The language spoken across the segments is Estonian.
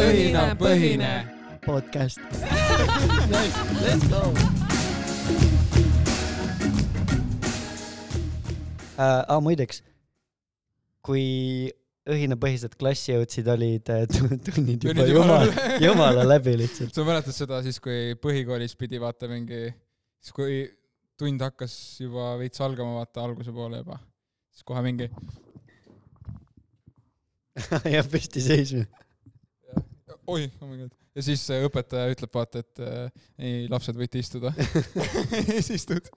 õhinapõhine podcast. Let's go. äh,. aa, muideks, kui õhinapõhised klassi jõudsid, olid äh, tu- tunnid juba jumala jumala-, läbi lihtsalt. sa mäletad seda siis, kui põhikoolis pidi vaata mingi, siis kui tund hakkas juba veits algama, vaata alguse poole juba, siis kohe mingi ja püsti seisma. oi, oh my god. ja siis äh, õpetaja ütleb vaata, et äh, ei, lapsed võite istuda. siis istud.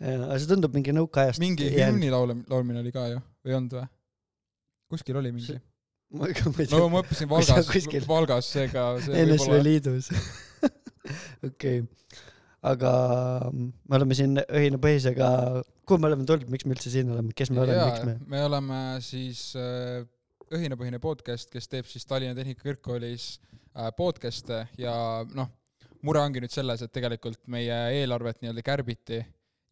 aga see tundub mingi nõukaajast. mingi hümni laul-, laulmine oli ka ju, või ei olnud või? kuskil oli mingi. ma ka ma ei no tea, ma õppisin Valgas Valgas, seega see NSV võib-olla Liidus. okei, aga me oleme siin õhinapõhisega, kuhu me oleme tulnud, miks me üldse siin oleme, kes me oleme, miks me? me oleme siis äh, õhinapõhine podcast, kes teeb siis Tallinna Tehnikakõrgkoolis äh, podcast'e ja noh, mure ongi nüüd selles, et tegelikult meie eelarvet nii-öelda kärbiti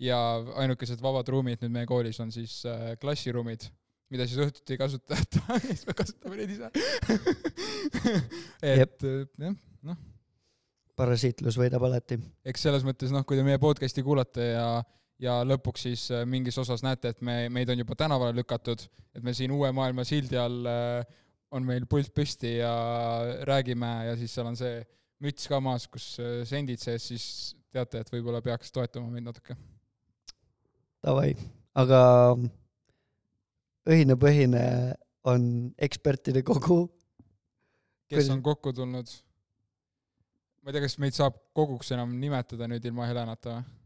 ja ainukesed vabad ruumid nüüd meie koolis on siis äh, klassiruumid, mida siis õhtuti ei kasutata, siis me kasutame neid ise. et äh, jah, parasiitlus võidab alati. eks selles mõttes noh, kui te meie podcast'i kuulate ja ja lõpuks siis äh, mingis osas näete, et me, meid on juba tänavale lükatud, et me siin uue maailma sildi all äh, on meil pult püsti ja räägime ja siis seal on see müts ka maas, kus äh, sendid sees, siis teate, et võib-olla peaks toetama meid natuke. Davai, aga õhinapõhine on ekspertide kogu. kes on kokku tulnud? ma ei tea, kas meid saab koguks enam nimetada nüüd ilma Helenata või?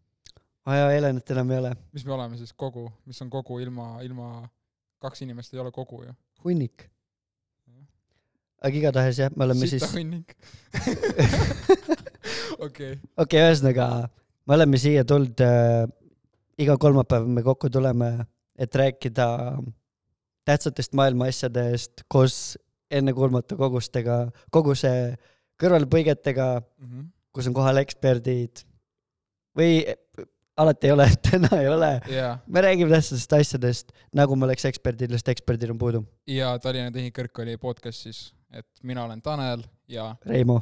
aa jaa, Helenit enam ei ole. mis me oleme siis, kogu, mis on kogu ilma, ilma, kaks inimest ei ole kogu ju. hunnik. Aga igatahes jah, me oleme siis, sita hunnik. okei, okei, ühesõnaga me oleme siia tulnud äh,, iga kolmapäev me kokku tuleme, et rääkida tähtsatest maailma asjadest koos ennekuulmatu kogustega, koguse kõrvalpõigetega, Mhm. kus on kohal eksperdid või alati ei ole, täna ei ole. jaa, me räägime tähtsatest asjadest, nagu me oleks eksperdid, sest eksperdid on puudu. ja Tallinna Tehnikakõrgkooli podcast siis, et mina olen Tanel ja Reimo.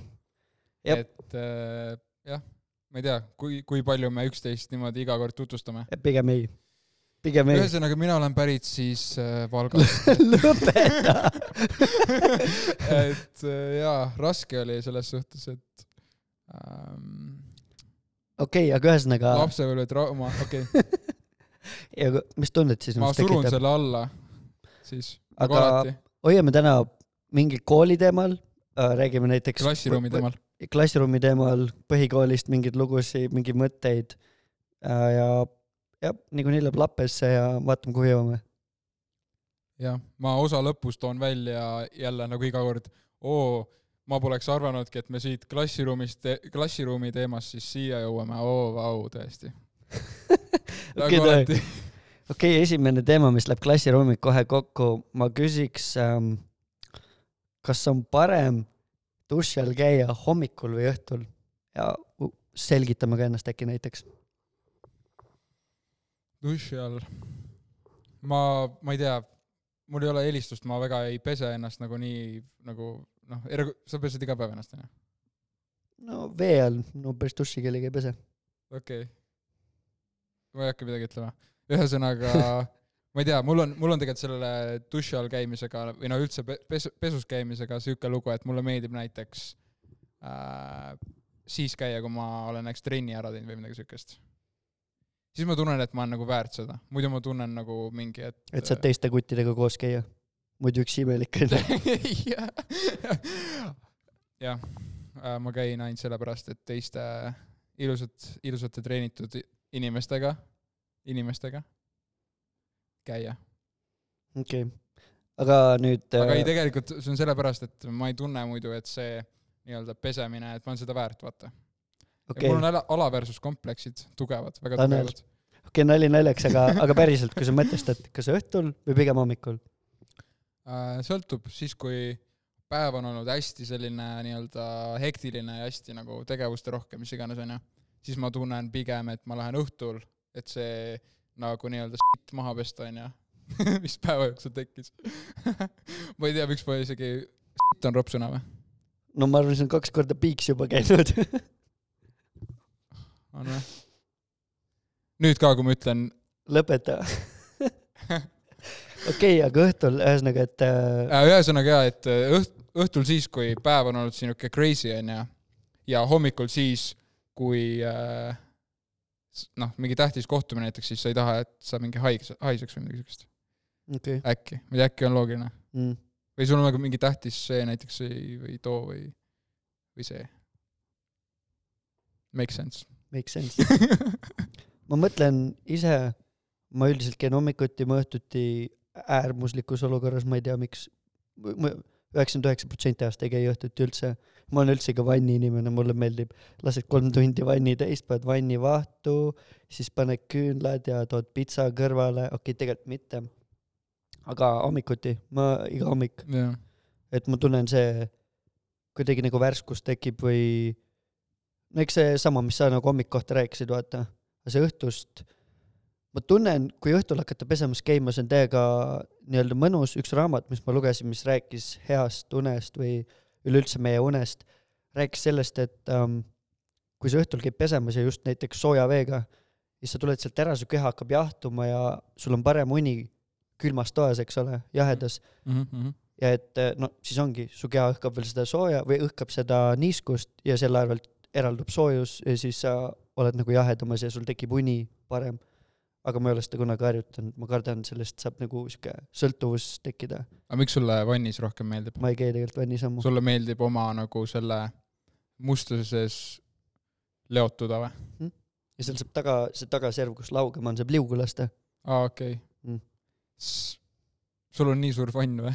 Et äh, jah, ma ei tea, kui, kui palju me üksteist niimoodi iga kord tutvustame. pigem ei, pigem ei. ühesõnaga, mina olen pärit siis äh, Valgast. lõpeta. et äh, jaa, raske oli selles suhtes, et ähm, okei, aga ühesõnaga, lapsepõlve trauma, okei okay. ja mis tunnet siis ma surun tekitab? selle alla, siis nagu Aga- alati, hoiame täna mingi kooli teemal, räägime näiteks klassiruumi teemal. klassiruumi teemal, põhikoolist mingeid lugusid, mingeid mõtteid äh, ja jah, niikuinii läheb lappesse ja vaatame, kuhu jõuame. jah, ma osa lõpus toon välja jälle nagu iga kord, oo, ma poleks arvanudki, et me siit klassiruumist, klassiruumi teemast siis siia jõuame, oo vau, tõesti. Okei, nagu okei okay,, esimene teema, mis läheb klassiruumiga kohe kokku, ma küsiks ähm,, kas on parem duši all käia hommikul või õhtul ja selgitame ka ennast äkki näiteks. duši all. ma, ma ei tea, mul ei ole eelistust, ma väga ei pese ennast nagu nii nagu noh, sa pesed iga päev ennast onju? no vee all, no päris duši kellega ei pese. okei okay.. ma ei hakka midagi ütlema. ühesõnaga, ma ei tea, mul on, mul on tegelikult sellele duši all käimisega või no üldse pe- pesu, pesus käimisega sihuke lugu, et mulle meeldib näiteks äh, siis käia, kui ma olen näiteks trenni ära teinud või midagi siukest. siis ma tunnen, et ma olen nagu väärt seda, muidu ma tunnen nagu mingi, et et saad teiste kuttidega koos käia. muidu üks imelik on. jah, ma käin ainult sellepärast, et teiste ilusat, ilusate treenitud inimestega, inimestega käia. okei okay., aga nüüd. aga ei, tegelikult see on sellepärast, et ma ei tunne muidu, et see nii-öelda pesemine, et ma olen seda väärt, vaata okay.. okei mul, on ala, alaväärsuskompleksid tugevad, väga Tanel. tugevad. okei, nali naljaks, aga, aga päriselt, kui sa mõtestad, kas õhtul või pigem hommikul? Äh, sõltub siis, kui päev on olnud hästi selline nii-öelda hektiline ja hästi nagu tegevuste rohke, mis iganes onju, siis ma tunnen pigem, et ma lähen õhtul, et see nagu nii-öelda sitt maha pesta onju, mis päeva jooksul tekkis. ma ei tea, miks ma isegi, sitt on ropp sõna või? no ma arvan, see on kaks korda piiks juba käinud. on või? nüüd ka, kui ma ütlen, lõpeta. okei, aga õhtul ühesõnaga, et äh, äh, ühesõnaga jaa, et äh, õht-, õhtul siis, kui päev on olnud sihuke crazy onju ja hommikul siis, kui äh, noh, mingi tähtis kohtumine näiteks, siis sa ei taha, et sa mingi haige, haiseks või midagi siukest. okei äkki, tea, äkki on loogiline. mm.. või sul on nagu mingi tähtis see näiteks või, või too või, või see. Make sense. Makes sense. ma mõtlen ise, ma üldiselt käin hommikuti, ma õhtuti äärmuslikus olukorras, ma ei tea, miks, üheksakümmend üheksa protsenti ajast ei käi õhtuti üldse. Ma olen üldse ka vanni inimene, mulle meeldib, lased kolm tundi vanni täis, paned vanni vahtu, siis paned küünlad ja tood pitsa kõrvale, okei okay,, tegelikult mitte. aga hommikuti, ma iga hommik, jah, et ma tunnen see kuidagi nagu värskus tekib või no eks seesama, mis sa nagu hommik kohta rääkisid, vaata, see õhtust, ma tunnen, kui õhtul hakata pesemas käima, see on täiega nii-öelda mõnus, üks raamat, mis ma lugesin, mis rääkis heast unest või üleüldse meie unest, rääkis sellest, et ähm, kui sa õhtul käid pesemas ja just näiteks sooja veega, siis sa tuled sealt ära, su keha hakkab jahtuma ja sul on parem uni külmas toas, eks ole, jahedas Mhm, ja et eh, no siis ongi, su keha õhkab veel seda sooja või õhkab seda niiskust ja selle arvelt eraldub soojus ja siis sa oled nagu jahedamas ja sul tekib uni parem. Aga ma ei ole seda kunagi harjutanud, ma kardan, sellest saab nagu sihuke sõltuvus tekkida. aga miks sulle vannis rohkem meeldib? ma ei käi tegelikult vannisammu. sulle meeldib oma nagu selle mustuse sees leotuda või? ja seal saab taga, see tagaserv, kus laugem on, saab liugu lasta. aa, okei Mm. sul on nii suur vann või?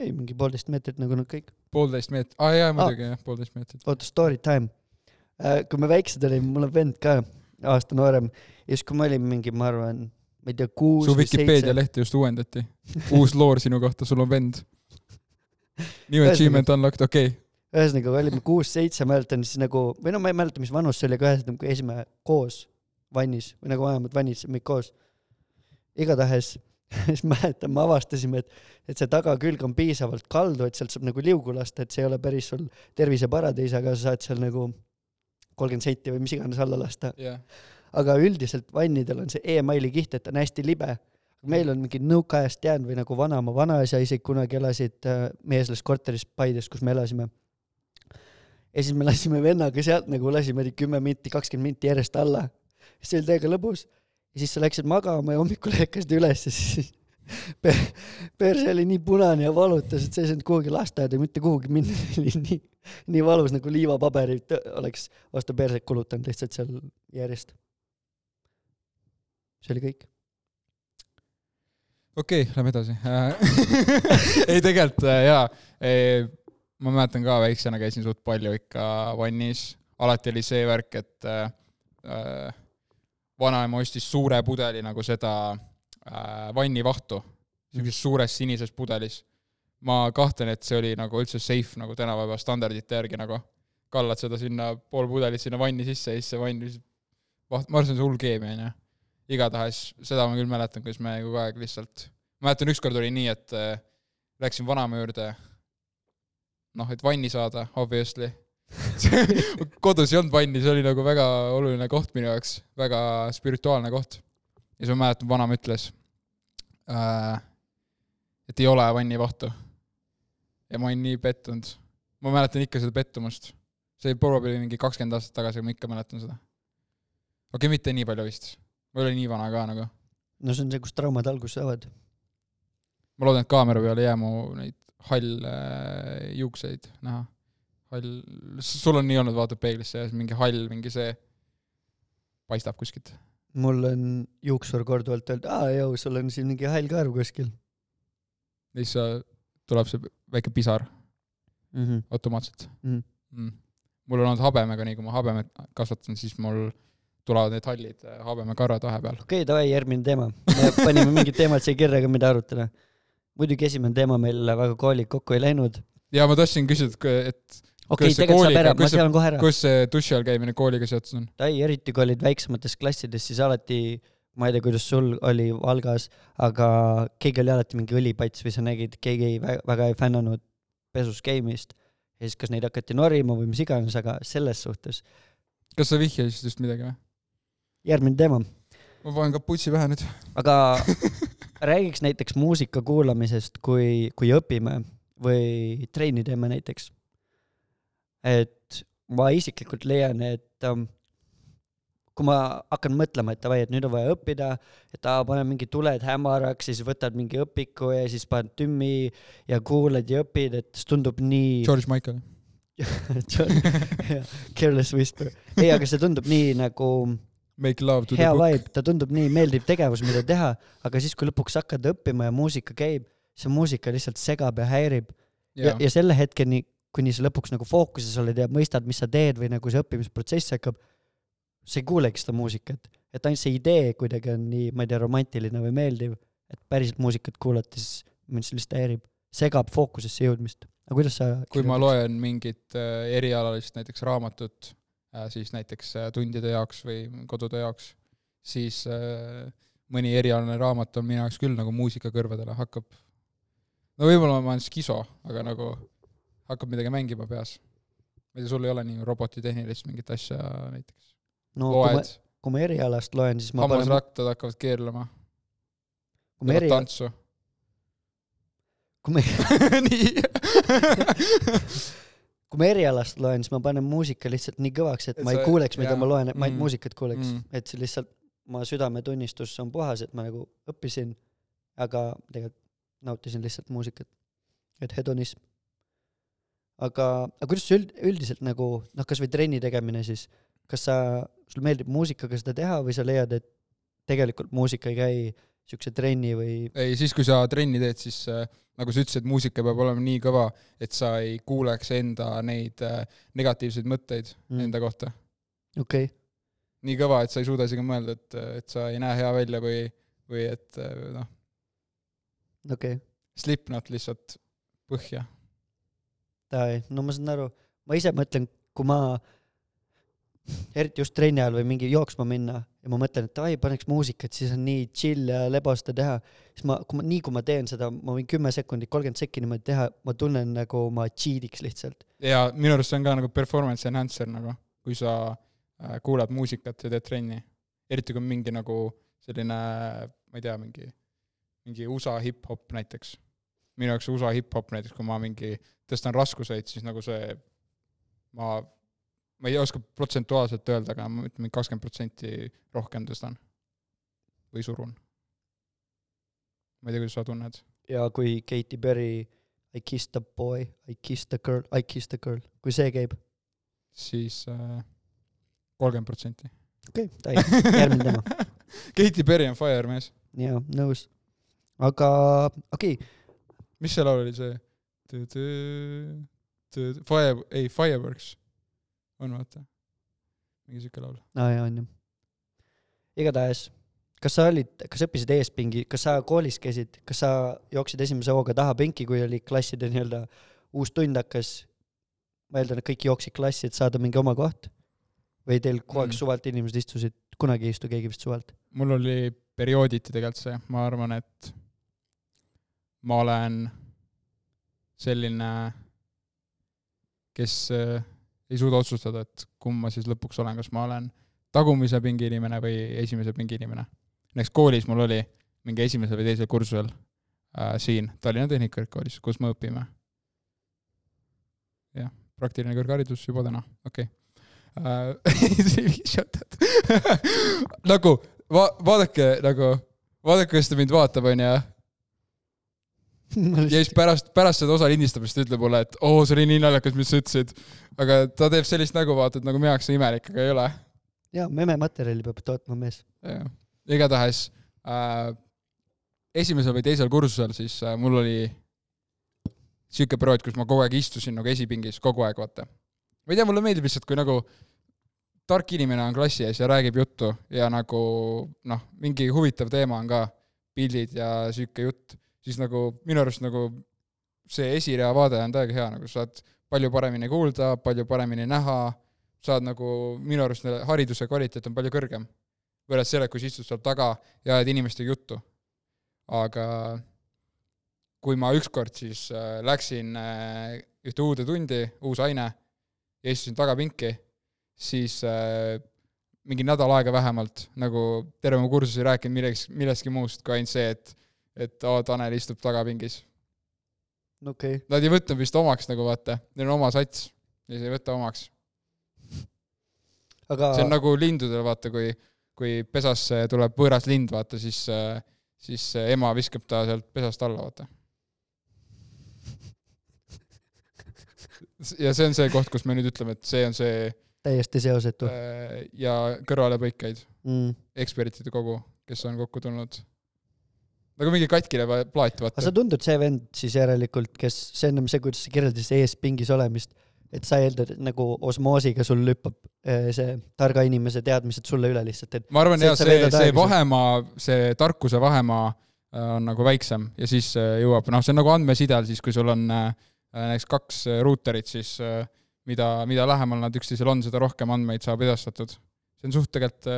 ei, mingi poolteist meetrit nagu nad kõik. poolteist meetrit, aa jaa, muidugi jah, poolteist meetrit. oota, story time. kui me väiksed olime, mul on vend ka, aasta noorem, ja siis, kui me olime mingi, ma arvan, ma ei tea, kuus su Vikipeedia lehte just uuendati. uus loor sinu kohta, sul on vend. New achievement unlocked, okei okay.. ühesõnaga olime kuus-seitse, mäletan siis nagu, või no ma ei mäleta, mis vanus see oli, aga ühesõnaga käisime koos vannis või nagu vähemalt vannis kõik koos. igatahes siis mäletan, me avastasime, et, et see tagakülg on piisavalt kaldu, et sealt saab nagu liugu lasta, et see ei ole päris sul terviseparadiis, aga sa saad seal nagu kolmkümmend senti või mis iganes alla lasta. jah, aga üldiselt vannidel on see emaili kiht, et ta on hästi libe. meil on mingi nõukaajast jäänud või nagu vanaema vanaisa isegi kunagi elasid äh, meie selles korteris Paides, kus me elasime. ja siis me lasime vennaga sealt nagu lasime kümme minti, kakskümmend minti järjest alla. see oli täiega lõbus. ja siis sa läksid magama ja hommikul ärkasid üles ja siis perse oli nii punane ja valutas, et sa ei saanud kuhugi lasteaeda mitte kuhugi minna, see oli nii, nii valus nagu liivapaberit oleks vastu perset kulutanud lihtsalt seal järjest. see oli kõik. okei okay,, lähme edasi. ei, tegelikult äh, jaa, ma mäletan ka väiksena käisin suht palju ikka vannis, alati oli see värk, et äh, äh, vanaema ostis suure pudeli nagu seda äh, vannivahtu, siukeses suures sinises pudelis. ma kahtlen, et see oli nagu üldse safe nagu tänapäeva standardite järgi nagu. kallad seda sinna, pool pudelit sinna vanni sisse ja siis see vann lihtsalt vaht-, ma arvan, see on see hull keemia onju. igatahes seda ma küll mäletan, kuidas me kogu aeg lihtsalt, mäletan ükskord oli nii, et äh, läksin vanaema juurde, noh, et vanni saada, obviously. kodus ei olnud vanni, see oli nagu väga oluline koht minu jaoks, väga spirituaalne koht. Ja siis ma mäletan, vanaema ütles äh,, et ei ole vannivahtu. ja ma olin nii pettunud. ma mäletan ikka seda pettumust. see oli probably mingi kakskümmend aastat tagasi, aga ma ikka mäletan seda. okei okay,, mitte nii palju vist. ma ei ole nii vana ka nagu. no see on see, kus traumad alguse saavad. ma loodan, et kaamera peal ei jää mu neid halle juukseid näha. hall, sul on nii olnud, vaatad peeglisse ja siis mingi hall, mingi see paistab kuskilt. Mul on juuksur korduvalt öelnud, aa jõu, sul on siin mingi hall karv kuskil ja siis sa- tuleb see väike pisar mm. -hmm. automaatselt Mhm. mm.. mul on olnud habemega, nii kui ma habemet kasvatan, siis mul tulevad need hallid äh, habemekarvad vahepeal. okei okay,, davai, järgmine teema. me panime mingid teemad siia kirja, aga mida arutada. muidugi esimene teema meil väga koolid kokku ei läinud. ja ma tahtsin küsida, et okei okay,, tegelikult saab kooliga- ära, ma tean kohe ära. kus see duši all käimine kooliga seotud on? ei, eriti kui olid väiksemates klassides, siis alati, ma ei tea, kuidas sul oli Valgas, aga keegi oli alati mingi õlipats või sa nägid, keegi ei, väga ei fännanud pesus käimist. ja siis kas neid hakati norima või mis iganes, aga selles suhtes. kas sa vihjasid just midagi või? järgmine teema, ma panen kaputsi pähe nüüd. aga räägiks näiteks muusika kuulamisest, kui, kui õpime või trenni teeme näiteks. Et ma isiklikult leian, et ähm, kui ma hakkan mõtlema, et davai, et nüüd on vaja õppida, et aa, pane mingi tuled hämaraks, siis võtad mingi õpiku ja siis paned tümmi ja kuulad ja õpid, et see tundub nii. George Michael. Careless Whisper. ei, aga see tundub nii nagu Make love to hea the book. vibe, ta tundub nii meeldiv tegevus, mida teha, aga siis, kui lõpuks hakkad õppima ja muusika käib, see muusika lihtsalt segab ja häirib ja, jaa, ja selle hetkeni, kuni sa lõpuks nagu fookuses oled ja mõistad, mis sa teed või nagu see õppimisprotsess hakkab, sa ei kuulegi seda muusikat, et ainult see idee kuidagi on nii, ma ei tea, romantiline või meeldiv, et päriselt muusikat kuulates mind see lihtsalt häirib, segab fookusesse jõudmist. aga kuidas sa kui ma loen mingit äh, erialalist näiteks raamatut äh, siis näiteks äh, tundide jaoks või kodude jaoks, siis äh, mõni erialane raamat on minu jaoks küll nagu muusika kõrvadele hakkab, no võib-olla ma olen skiso, aga nagu hakkab midagi mängima peas. ma ei tea, sul ei ole nii robotitehnilist mingit asja näiteks? no kui ma, loed, kui ma erialast loen, siis ma panen, hammasrattad hakkavad keerlema, kui ma teevad eri, tantsu. kui ma, nii. kui ma erialast loen, siis ma panen muusika lihtsalt nii kõvaks, et ma ei kuuleks, mida jaa. ma loen, et ma ainult Mm. muusikat kuuleks Mm. et see lihtsalt, ma südametunnistus on puhas, et ma nagu õppisin, aga tegelikult nautisin lihtsalt muusikat. et hedonism. aga, aga kuidas sa üld, üldiselt nagu noh, kasvõi trenni tegemine siis, kas sa, sul meeldib muusikaga seda teha või sa leiad, et tegelikult muusika ei käi siukse trenni või ei, siis kui sa trenni teed, siis äh, nagu sa ütlesid, muusika peab olema nii kõva, et sa ei kuuleks enda neid äh, negatiivseid mõtteid Mm. enda kohta. okei okay., nii kõva, et sa ei suuda isegi mõelda, et, et sa ei näe hea välja või, või et äh, noh, okei okay., Slipknot lihtsalt põhja. No ma saan aru, ma ise mõtlen, kui ma eriti just trenni ajal või mingi jooksma minna ja ma mõtlen, et davai, paneks muusikat, siis on nii chill ja lebas seda teha, siis ma, kui ma, nii kui ma teen seda, ma võin kümme sekundit, kolmkümmend sekki niimoodi teha, ma tunnen nagu ma cheat'iks lihtsalt. ja minu arust see on ka nagu performance enhancer nagu, kui sa äh, kuulad muusikat ja teed trenni. eriti kui on mingi nagu selline, ma ei tea, mingi, mingi USA hip-hop näiteks. Minu jaoks USA hip-hop näiteks, kui ma mingi tõstan raskuseid, siis nagu see, ma, ma ei oska protsentuaalselt öelda, aga ma ütlen, kakskümmend protsenti rohkem tõstan või surun. ma ei tea, kuidas sa tunned. ja kui Katy Perry I kissed the boy, I kissed the girl, I kissed the girl, kui see käib, siis äh, kolmkümmend protsenti. okei okay,, davai, järgmine teema. Katy Perry on fire mees. jaa, nõus. aga okei okay,, mis see laul oli see? Fire, ei Fireworks on vaata, mingi siuke laul. aa jaa, on ju. igatahes, kas sa olid, kas õppisid eespingi, kas sa koolis käisid, kas sa jooksid esimese hooga taha penki, kui oli klasside nii-öelda uus tund hakkas? ma eeldan, et kõik jooksid klassi, et saada mingi oma koht. või teil kogu aeg Mm. suvalt inimesed istusid, kunagi ei istu keegi vist suvalt? mul oli periooditi tegelikult see, ma arvan, et ma olen selline, kes äh, ei suuda otsustada, et kumb ma siis lõpuks olen, kas ma olen tagumise pingi inimene või esimese pingi inimene. näiteks koolis mul oli mingi esimesel või teisel kursusel äh, siin Tallinna Tehnikakõrgkoolis, kus me õpime. jah, praktiline kõrgharidus juba täna, okei okay.. nagu va-, vaadake nagu, vaadake, kuidas ta mind vaatab, onju. Ja siis pärast, pärast seda osa lindistamist ütleb mulle, et oo, see oli nii naljakas, mis sa ütlesid. aga ta teeb sellist nägu, vaata, et nagu minu jaoks see imelik, aga ei ole. jaa, memematerjali peab tootma mees. igatahes äh, esimesel või teisel kursusel siis äh, mul oli sihuke periood, kus ma kogu aeg istusin nagu esipingis, kogu aeg, vaata. ma ei tea, mulle meeldib lihtsalt, kui nagu tark inimene on klassi ees ja räägib juttu ja nagu noh, mingi huvitav teema on ka, pildid ja sihuke jutt, siis nagu minu arust nagu see esirea vaade on täiega hea, nagu saad palju paremini kuulda, palju paremini näha, saad nagu, minu arust hariduse kvaliteet on palju kõrgem. võrreldes sellega, kui sa istud seal taga ja ajad inimestega juttu. aga kui ma ükskord siis äh, läksin äh, ühte uude tundi, uus aine, ja istusin tagapinki, siis äh, mingi nädal aega vähemalt nagu terve mu kursus ei rääkinud millegi, millestki muust kui ainult see, et et aa, Tanel istub tagapingis. okei okay., Nad ei võtnud vist omaks nagu vaata, neil on oma sats ja siis ei võta omaks. aga see on nagu lindudel, vaata, kui, kui pesasse tuleb võõras lind, vaata, siis, siis ema viskab ta sealt pesast alla, vaata. ja see on see koht, kus me nüüd ütleme, et see on see täiesti seosetu äh, ja kõrvalepõikeid, mm.. ekspertide kogu, kes on kokku tulnud. Nagu mingi katkine plaat, vaata sa. tundud see vend siis järelikult, kes, see ennem see, kuidas sa kirjeldasid ees pingis olemist, et sa eeldad, et nagu osmoosiga sul lüppab eh, see targa inimese teadmised sulle üle lihtsalt, et ma arvan See, jah, see, see seal- vahemaa, see tarkuse vahemaa äh, on nagu väiksem ja siis äh, jõuab, noh, see on nagu andmesidel siis, kui sul on äh, näiteks kaks äh, ruuterit, siis äh, mida, mida lähemal nad üksteisele on, seda rohkem andmeid saab edastatud. see on suht tegelikult,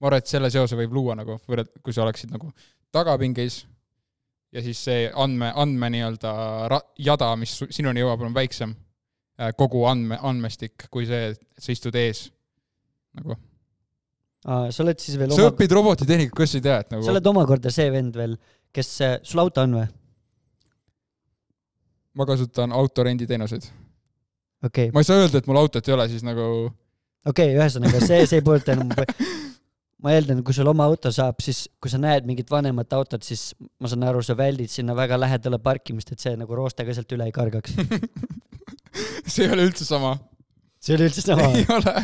ma arvan, et selle seose võib luua nagu võrreld-, kui sa oleksid nagu tagapingis ja siis see andme, andme nii-öelda ra-, jada, mis sinuni jõuab, on väiksem, kogu andme, andmestik, kui see, et sa istud ees nagu sa oled siis veel sa oma, õpid robotitehnikat, kuidas sa ei tea, et sa nagu oled omakorda see vend veel, kes, sul auto on või? ma kasutan autorenditeenuseid. okei okay., ma ei saa öelda, et mul autot ei ole, siis nagu okei okay,, ühesõnaga see, see ei puuduta enam ma eeldan, kui sul oma auto saab, siis kui sa näed mingit vanemat autot, siis ma saan aru, sa väldid sinna väga lähedale parkimist, et see nagu roostega sealt üle ei kargaks. see ei ole üldse sama. see oli üldse sama. ei ole.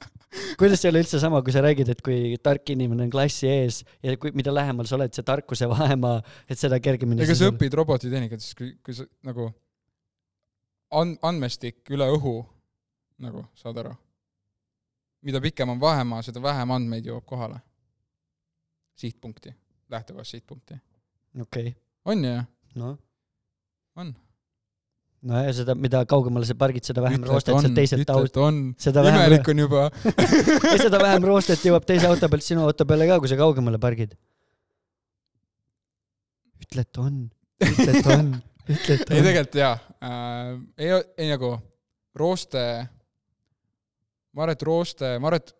kuidas see ei ole üldse sama, kui sa räägid, et kui tark inimene on klassi ees ja kui, mida lähemal sa oled, see tarkuse vahemaa, et seda kergemini ega sa õpid robotitehnikat, siis kui, kui sa nagu and-, andmestik üle õhu nagu, saad aru? Mida pikem on vahemaa, seda vähem andmeid jõuab kohale. sihtpunkti, lähtekohast sihtpunkti. okei okay., on ju? noh. On.. no ja seda, mida kaugemale sa pargid, seda vähem ütle, et roostet sealt teiselt on. seda vähem, imelik on juba. seda vähem roostet jõuab teise auto pealt sinu auto peale ka, kui sa kaugemale pargid. ütle, et on, ütle, et on, ütle, et ei on. tegelikult jaa äh,, ei, ei nagu rooste, ma arvan, et rooste, ma arvan, et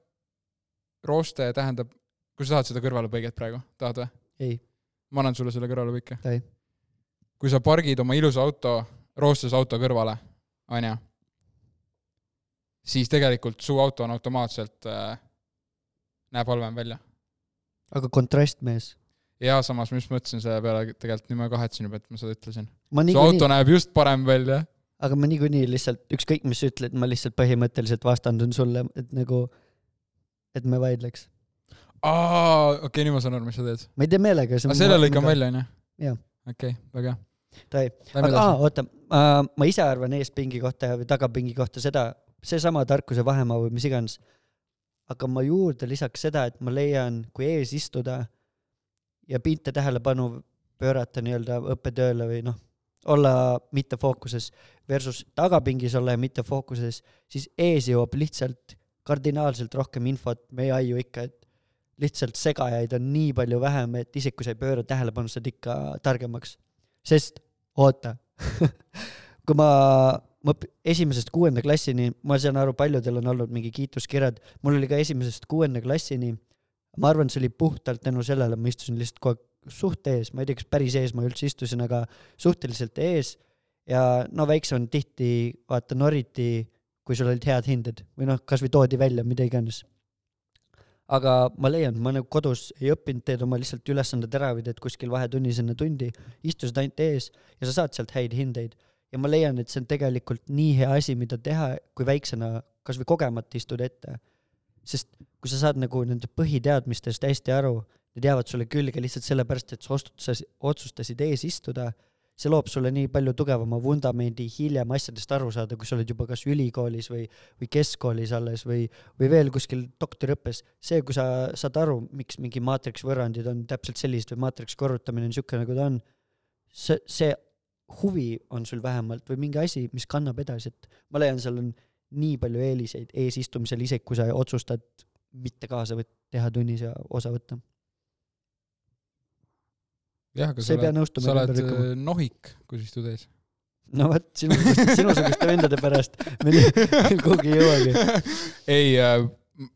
rooste tähendab, kui sa tahad seda kõrvalepõiget praegu, tahad või? ei, ma annan sulle selle kõrvalepõike Ei.. kui sa pargid oma ilusa auto roostes auto kõrvale, onju, siis tegelikult su auto on automaatselt äh,, näeb halvem välja. aga kontrast, mees. ja samas ma just mõtlesin selle peale, tegelikult nüüd ma kahetsen juba, et ma seda ütlesin. su auto, näeb just parem välja. Aga ma niikuinii lihtsalt, ükskõik mis sa ütled, ma lihtsalt põhimõtteliselt vastandun sulle, et nagu, et me vaidleks. aa, okei okay,, nüüd ma saan aru, mis sa teed. ma ei tee meelega. aga selle lõikan välja, onju? Jah. okei, väga hea. Davai. Aga aa, oota uh,, ma ise arvan eespingi kohta või tagapingi kohta seda, seesama tarkuse vahemaa või mis iganes. aga ma juurde lisaks seda, et ma leian, kui ees istuda ja pinte tähelepanu pöörata nii-öelda õppetööle või noh, olla mitte fookuses versus tagapingis olla ja mitte fookuses, siis ees jõuab lihtsalt kardinaalselt rohkem infot, meie aju ikka, et lihtsalt segajaid on nii palju vähem, et isegi kui sa ei pööra tähelepanu, saad ikka targemaks. sest oota kui ma, ma esimesest kuuenda klassini, ma saan aru, paljudel on olnud mingi kiituskirjad, mul oli ka esimesest kuuenda klassini, ma arvan, see oli puhtalt tänu sellele, ma istusin lihtsalt kogu aeg suht ees, ma ei tea, kas päris ees ma üldse istusin, aga suhteliselt ees ja no väiksem tihti vaata noriti, kui sul olid head hinded või noh, kasvõi toodi välja, mida iganes. aga ma leian, ma nagu kodus ei õppinud, teed oma lihtsalt ülesanded ära või teed kuskil vahetunnis enne tundi, istusid ainult ees ja sa saad sealt häid hindeid. ja ma leian, et see on tegelikult nii hea asi, mida teha, kui väiksena kasvõi kogemata istud ette. sest kui sa saad nagu nende põhiteadmistest hästi aru, need jäävad sulle külge lihtsalt sellepärast, et sa otsustasid, otsustasid ees istuda, see loob sulle nii palju tugevama vundamendi hiljem asjadest aru saada, kui sa oled juba kas ülikoolis või, või keskkoolis alles või, või veel kuskil doktoriõppes. see, kui sa saad aru, miks mingi maatriks võrrandid on täpselt sellised või maatriks korrutamine on niisugune, nagu ta on, see, see huvi on sul vähemalt või mingi asi, mis kannab edasi, et ma leian, seal on nii palju eeliseid eesistumisel, isegi kui sa otsustad mitte kaasa võt-, teha tunnis ja osa võtta. jah, aga sa oled, nõustuma sa oled äh, nohik, kui sa istud ees. no vot, sinusuguste, sinusuguste vendade pärast me kuhugi ei jõuagi. ei äh,,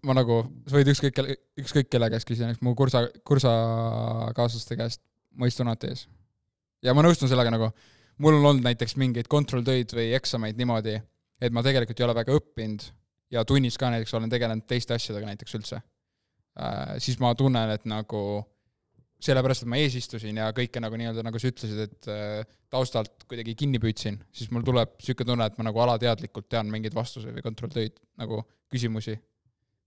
ma nagu, sa võid ükskõik kelle, ükskõik kelle käest küsida, näiteks mu kursa, kursakaaslaste käest, ma istun alati ees. ja ma nõustun sellega nagu, mul on olnud näiteks mingeid kontrolltöid või eksameid niimoodi, et ma tegelikult ei ole väga õppinud ja tunnis ka näiteks olen tegelenud teiste asjadega näiteks üldse äh,. siis ma tunnen, et nagu sellepärast, et ma ees istusin ja kõike nagu nii-öelda, nagu sa ütlesid, et äh, taustalt kuidagi kinni püüdsin, siis mul tuleb niisugune tunne, et ma nagu alateadlikult tean mingeid vastuseid või kontrolltöid nagu küsimusi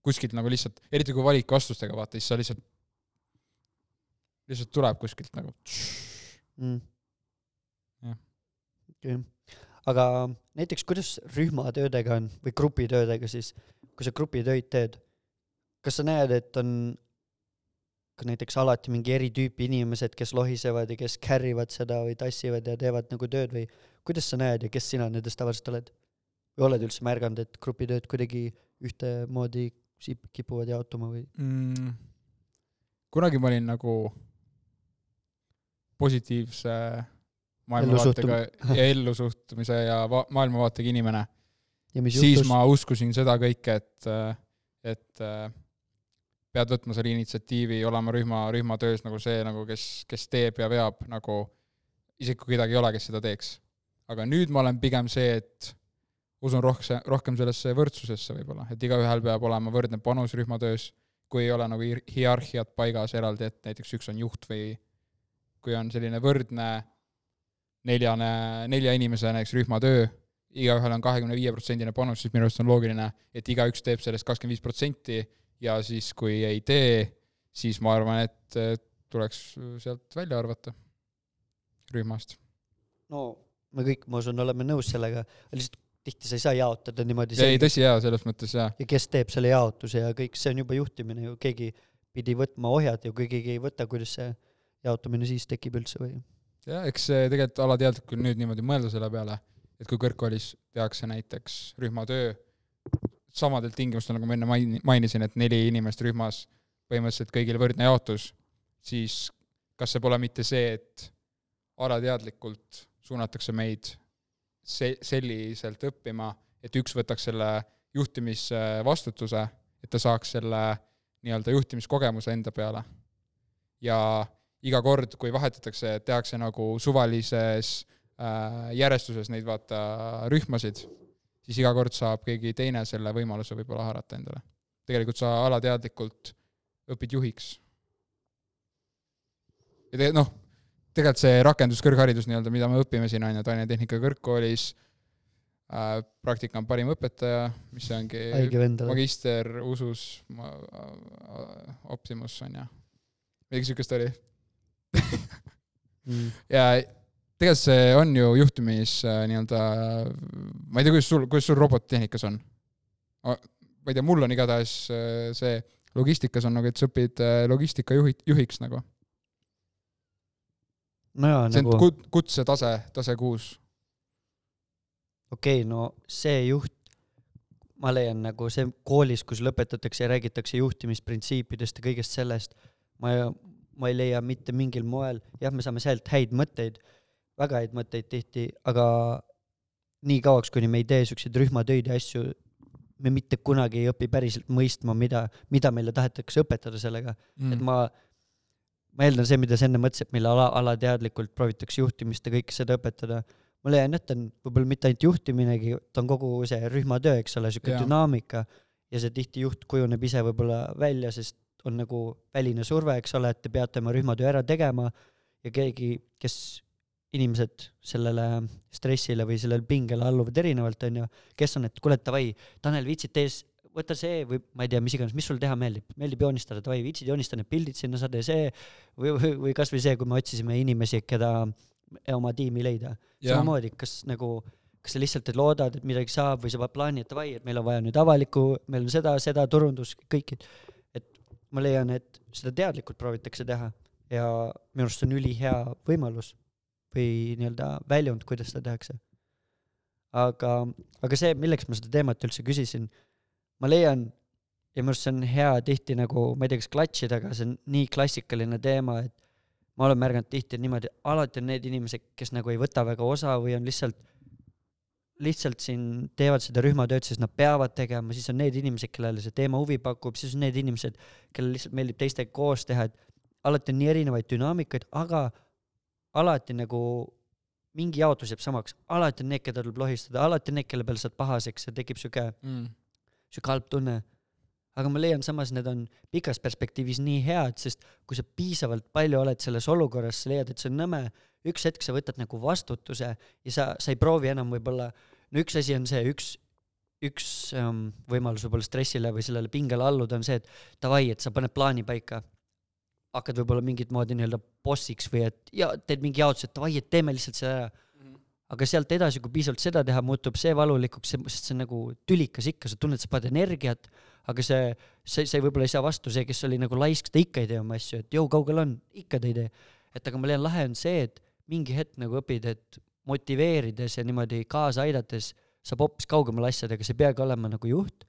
kuskilt nagu lihtsalt, eriti kui valikvastustega vaata, siis sa lihtsalt, lihtsalt tuleb kuskilt nagu. mm. Jah.. okei, aga näiteks kuidas rühmatöödega on või grupitöödega siis, kui sa grupitöid teed, kas sa näed, et on näiteks alati mingi eri tüüpi inimesed, kes lohisevad ja kes carryvad seda või tassivad ja teevad nagu tööd või kuidas sa näed ja kes sina nendest tavaliselt oled? või oled üldse märganud, et grupitööd kuidagi ühtemoodi kipuvad jaotuma või? mm,. kunagi ma olin nagu positiivse maailmavaatega ja ellusuhtumise ja va- maailmavaatega inimene, siis ma uskusin seda kõike, et, et pead võtma selle initsiatiivi, olema rühma, rühmatöös nagu see nagu, kes, kes teeb ja veab nagu, isegi kui kedagi ei ole, kes seda teeks. aga nüüd ma olen pigem see, et usun rohkem, rohkem sellesse võrdsusesse võib-olla, et igaühel peab olema võrdne panus rühmatöös, kui ei ole nagu hier- hierarhiat paigas eraldi, et näiteks üks on juht või kui on selline võrdne neljane, nelja inimese näiteks rühmatöö, igaühel on kahekümne viie protsendine panus, siis minu arust on loogiline, et igaüks teeb sellest kakskümmend viis protsenti ja siis, kui ei tee, siis ma arvan, et tuleks sealt välja arvata rühmast. no me kõik, ma usun, oleme nõus sellega, lihtsalt tihti sa ei saa jaotada niimoodi ei, selgelt tõsi jaa, selles mõttes jaa. ja kes teeb selle jaotuse ja kõik, see on juba juhtimine ju, keegi pidi võtma ohjad ja kui keegi ei võta, kuidas see jaotumine siis tekib üldse või? jah, eks see tegelikult alateadlikult nüüd niimoodi mõelda selle peale, et kui kõrgkoolis tehakse näiteks rühmatöö samadel tingimustel, nagu ma enne maini-, mainisin, et neli inimest rühmas, põhimõtteliselt kõigil võrdne jaotus, siis kas see pole mitte see, et alateadlikult suunatakse meid se-, selliselt õppima, et üks võtaks selle juhtimisvastutuse, et ta saaks selle nii-öelda juhtimiskogemuse enda peale. ja iga kord, kui vahetatakse, tehakse nagu suvalises äh, järjestuses neid vaata rühmasid, siis iga kord saab keegi teine selle võimaluse võib-olla haarata endale. tegelikult sa alateadlikult õpid juhiks. ja tegelikult noh, tegelikult see rakenduskõrgharidus nii-öelda, mida me õpime siin on ju Tallinna Tehnika Kõrgkoolis äh,, praktika on parim õpetaja, mis ongi magister usus ma, Optimus on ju, midagi siukest oli. Mm. ja tegelikult see on ju juhtimis äh, nii-öelda, ma ei tea, kuidas sul, kuidas sul robottehnikas on? ma ei tea, mul on igatahes äh, see logistikas on nagu, et sa õpid äh, logistikajuhi, juhiks nagu. no jaa, see on nagu kut-, kutsetase, tase kuus. okei okay,, no see juht, ma leian nagu see koolis, kus lõpetatakse ja räägitakse juhtimisprintsiipidest ja kõigest sellest, ma ei, ma ei leia mitte mingil moel, jah, me saame sealt häid mõtteid, väga häid mõtteid tihti, aga nii kauaks, kuni me ei tee siukseid rühmatöid ja asju, me mitte kunagi ei õpi päriselt mõistma, mida, mida meile tahetakse õpetada sellega mm., et ma, ma eeldan see, mida sa enne mõtlesid, et meile ala, alateadlikult proovitakse juhtimist ja kõike seda õpetada. ma leian, et ta on võib-olla mitte ainult juhtiminegi, ta on kogu see rühmatöö, eks ole, siuke Jaa. dünaamika ja see tihti juht kujuneb ise võib-olla välja, sest on nagu väline surve, eks ole, et te peate oma rühmatöö ära tegema ja keegi, kes inimesed sellele stressile või sellele pingele alluvad erinevalt, onju, kes on, et kuule, davai, Tanel, viitsid tees, võta see või ma ei tea, mis iganes, mis sul teha meeldib, meeldib joonistada, davai, viitsid joonistada need pildid sinna, sa tee see. Või, või, või kasvõi see, kui me otsisime inimesi, keda oma tiimi leida. samamoodi, kas nagu, kas sa lihtsalt loodad, et midagi saab või sa paned plaani, et davai, et meil on vaja nüüd avalikku, meil on seda, seda, turundus, kõik, et ma leian, et seda teadlikult proovitakse teha. Ja minu arust see on ülihea võimalus või nii-öelda väljund, kuidas seda tehakse. aga, aga see, milleks ma seda teemat üldse küsisin, ma leian ja minu arust see on hea tihti nagu, ma ei tea, kas klatšida, aga see on nii klassikaline teema, et ma olen märganud tihti niimoodi, alati on need inimesed, kes nagu ei võta väga osa või on lihtsalt lihtsalt siin teevad seda rühmatööd, sest nad peavad tegema, siis on need inimesed, kellele see teema huvi pakub, siis on need inimesed, kellel lihtsalt meeldib teistega koos teha, et alati on nii erinevaid dünaamikaid, aga alati nagu mingi jaotus jääb samaks, alati on need, keda tuleb lohistada, alati on need, kelle peale saad pahaseks ja tekib sihuke, mm. sihuke halb tunne. aga ma leian samas, need on pikas perspektiivis nii head, sest kui sa piisavalt palju oled selles olukorras, sa leiad, et see on nõme, üks hetk sa võtad nagu vastutuse ja sa, sa ei proovi enam võib-olla, no üks asi on see, üks, üks um, võimalus võib-olla stressile või sellele pingele alluda on see, et davai, et sa paned plaani paika hakkad võib-olla mingit moodi nii-öelda bossiks või et ja teed mingi jaotuse, et davai, et teeme lihtsalt selle ära mm. -hmm. aga sealt edasi, kui piisavalt seda teha, muutub see valulikuks, sest see on nagu tülikas ikka, sa tunned, sa paned energiat, aga see, see, see võib-olla ei saa vastu, see, kes oli nagu laisk, ta ikka ei tee oma asju, et jõu, kaugel on, ikka ta ei tee. et aga ma leian, lahe on see, et mingi hetk nagu õpid, et motiveerides ja niimoodi kaasa aidates saab hoopis kaugemale asjadega, sa ei peagi olema nagu juht.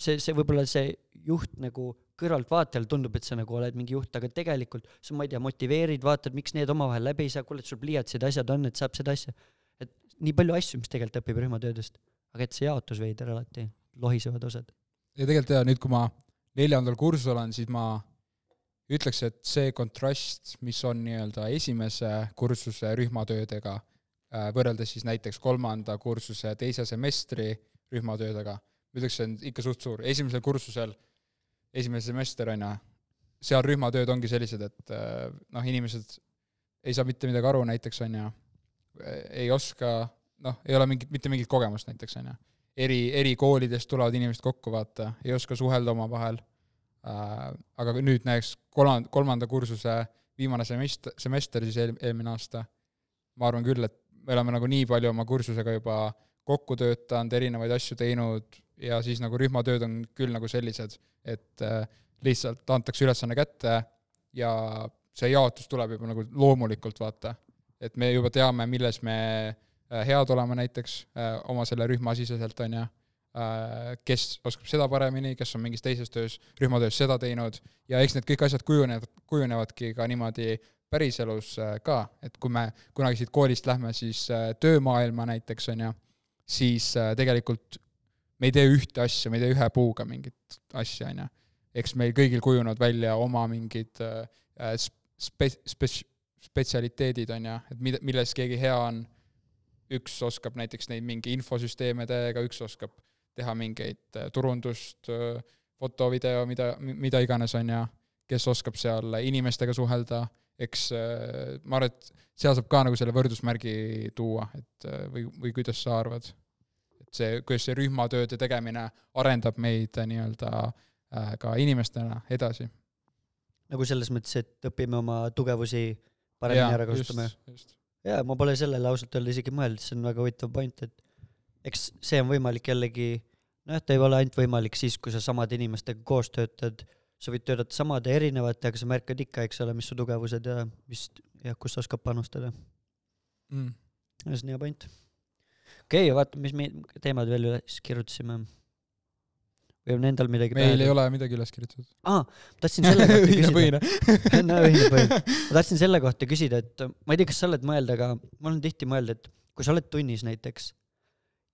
see, see võib-olla see juht nagu kõrvaltvaatajal tundub, et sa nagu oled mingi juht, aga tegelikult sa, ma ei tea, motiveerid, vaatad, miks need omavahel läbi ei saa, kuule, et sul pliiatsid, asjad on, et saab seda asja. et nii palju asju, mis tegelikult õpib rühmatöödest, aga et see jaotus veider alati, lohisevad osad. ja tegelikult jaa, nüüd kui ma neljandal kursusel olen, siis ma ütleks, et see kontrast, mis on nii-öelda esimese kursuse rühmatöödega, äh, võrreldes siis näiteks kolmanda kursuse teise semestri rühmatöödega, ma ütleks, see on ikka suht suur, esimesel kursusel esimene semester, on ju, seal rühmatööd ongi sellised, et äh, noh, inimesed ei saa mitte midagi aru näiteks, on ju, ei oska, noh, ei ole mingit, mitte mingit kogemust näiteks, on ju. eri, eri koolidest tulevad inimesed kokku, vaata, ei oska suhelda omavahel äh,, aga nüüd näiteks kolmanda, kolmanda kursuse viimane semester, semester siis eel-, eelmine aasta, ma arvan küll, et me oleme nagu nii palju oma kursusega juba kokku töötanud, erinevaid asju teinud ja siis nagu rühmatööd on küll nagu sellised, et äh, lihtsalt antakse ülesanne kätte ja see jaotus tuleb juba nagu loomulikult, vaata. et me juba teame, milles me äh, head oleme näiteks äh, oma selle rühma siseselt, on ju, kes oskab seda paremini, kes on mingis teises töös, rühmatöös seda teinud, ja eks need kõik asjad kujunevad, kujunevadki ka niimoodi päriselus ka, et kui me kunagi siit koolist lähme, siis töömaailma näiteks, on ju, siis tegelikult me ei tee ühte asja, me ei tee ühe puuga mingit asja, on ju. eks meil kõigil kujunevad välja oma mingid äh, spe-, spe-, spetsialiteedid, on ju, et mida, milles keegi hea on, üks oskab näiteks neid mingi infosüsteeme teha, üks oskab teha mingeid äh, turundust, äh, foto, video, mida, mida iganes, on ju, kes oskab seal inimestega suhelda, eks ma arvan, et seal saab ka nagu selle võrdusmärgi tuua, et või, või kuidas sa arvad? see, kuidas see rühmatööde tegemine arendab meid äh, nii-öelda äh, ka inimestena edasi. nagu selles mõttes, et õpime oma tugevusi paremini ära kasutama? jaa, ma pole sellele ausalt öelda isegi mõelnud, see on väga huvitav point, et eks see on võimalik jällegi, nojah, ta ei ole ainult võimalik siis, kui sa samade inimestega koos töötad, sa võid töötada samade erinevate, aga sa märkad ikka, eks ole, mis su tugevused ja mis, jah, kus sa oskad panustada mm.. see on hea point okei okay,, vaata, mis me teemad veel üles kirjutasime. või on endal midagi meil ei ole midagi üles kirjutatud. aa, tahtsin selle kohta küsida. no ühine põhi. ma tahtsin selle kohta küsida, et ma ei tea, kas sa oled mõelnud, aga ma olen tihti mõelnud, et kui sa oled tunnis näiteks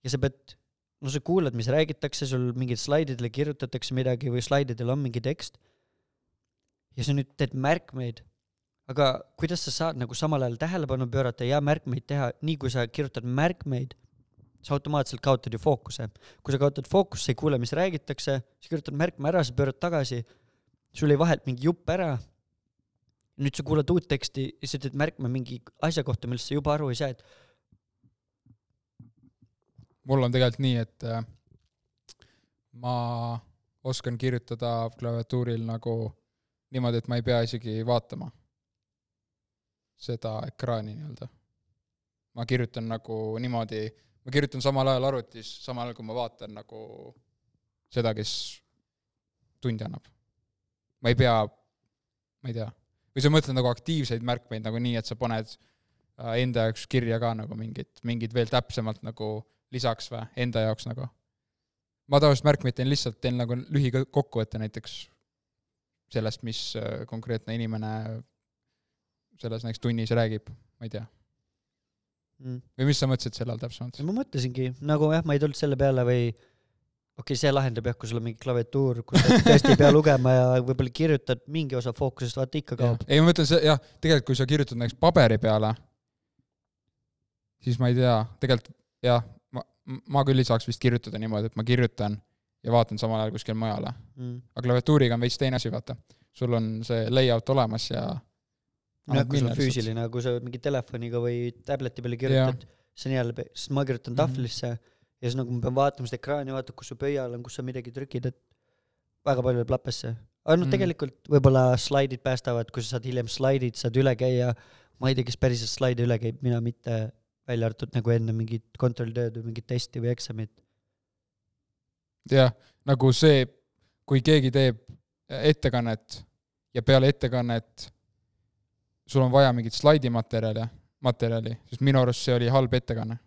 ja sa pead, no sa kuulad, mis räägitakse, sul mingid slaididele kirjutatakse midagi või slaididel on mingi tekst. Ja sa nüüd teed märkmeid. Aga kuidas sa saad nagu samal ajal tähelepanu pöörata ja märkmeid teha, nii kui sa kirjutad märkmeid, sa automaatselt kaotad ju fookuse. kui sa kaotad fookust, sa ei kuule, mis räägitakse, sa kirjutad märkme ära, sa pöörad tagasi, sul jäi vahelt mingi jupp ära, nüüd sa kuulad uut teksti ja sa teed märkme mingi asja kohta, millest sa juba aru ei saa, et mul on tegelikult nii, et äh, ma oskan kirjutada klaviatuuril nagu niimoodi, et ma ei pea isegi vaatama seda ekraani nii-öelda. ma kirjutan nagu niimoodi ma kirjutan samal ajal arvutis, samal ajal kui ma vaatan nagu seda, kes tundi annab. ma ei pea, ma ei tea, või sa mõtled nagu aktiivseid märkmeid nagu nii, et sa paned äh, enda jaoks kirja ka nagu mingid, mingid veel täpsemalt nagu lisaks või, enda jaoks nagu. ma tavaliselt märkmeid teen lihtsalt, teen nagu lühikokkuvõtte näiteks sellest, mis äh, konkreetne inimene selles näiteks tunnis räägib, ma ei tea mm.. või mis sa mõtlesid selle all täpsemalt? ma mõtlesingi nagu jah, ma ei tulnud selle peale või okei okay,, see lahendab jah, kui sul on mingi klaviatuur, kus sa tõesti ei pea lugema ja võib-olla kirjutad mingi osa fookusest, vaata ikka kaob. ei, ma mõtlen see, jah, tegelikult kui sa kirjutad näiteks paberi peale, siis ma ei tea, tegelikult jah, ma, küll ei saaks vist kirjutada niimoodi, et ma kirjutan ja vaatan samal ajal kuskil mujale. Mm. aga klaviatuuriga on veits teine asi, vaata. sul on see layout olemas ja jah, kui sul on füüsiline, kui sa mingi telefoniga või tableti peale kirjutad, see on jälle, sest ma kirjutan Mhm. tahvlisse ja siis nagu ma pean vaatama seda ekraani, vaata, kus su pöial on, kus sa midagi trükid, et väga palju läheb lappesse. aga noh mm., tegelikult võib-olla slaidid päästavad, kui sa saad hiljem slaidid, saad üle käia, ma ei tea, kes päriselt slaide üle käib, mina mitte, välja arvatud nagu enne mingit kontrolltööd või mingit testi või eksamit. jah, nagu see, kui keegi teeb ettekannet ja peale ettekannet sul on vaja mingit slaidimaterjali, materjali, siis minu arust see oli halb ettekanne.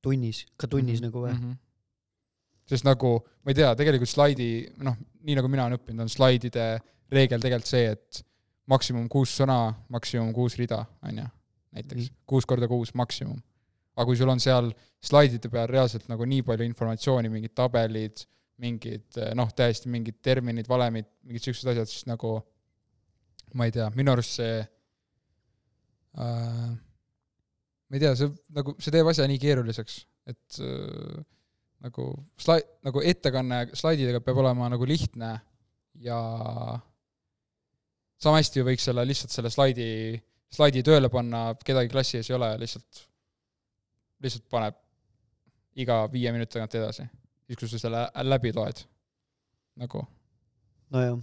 tunnis, ka tunnis mm -hmm. nagu või? -hmm. sest nagu, ma ei tea, tegelikult slaidi, noh, nii nagu mina olen õppinud, on slaidide reegel tegelikult see, et maksimum kuus sõna, maksimum kuus rida, on ju, näiteks Mhm. kuus korda kuus maksimum. aga kui sul on seal slaidide peal reaalselt nagu nii palju informatsiooni, mingid tabelid, mingid noh, täiesti mingid terminid, valemid, mingid siuksed asjad, siis nagu ma ei tea, minu arust see äh, ma ei tea, see nagu, see teeb asja nii keeruliseks, et äh, nagu slai-, nagu ettekanne slaididega peab olema nagu lihtne ja sama hästi ju võiks selle lihtsalt selle slaidi, slaidi tööle panna, kedagi klassi ees ei ole, lihtsalt, lihtsalt paneb iga viie minuti tagant edasi, siis kui sa selle läbi loed, nagu. nojah,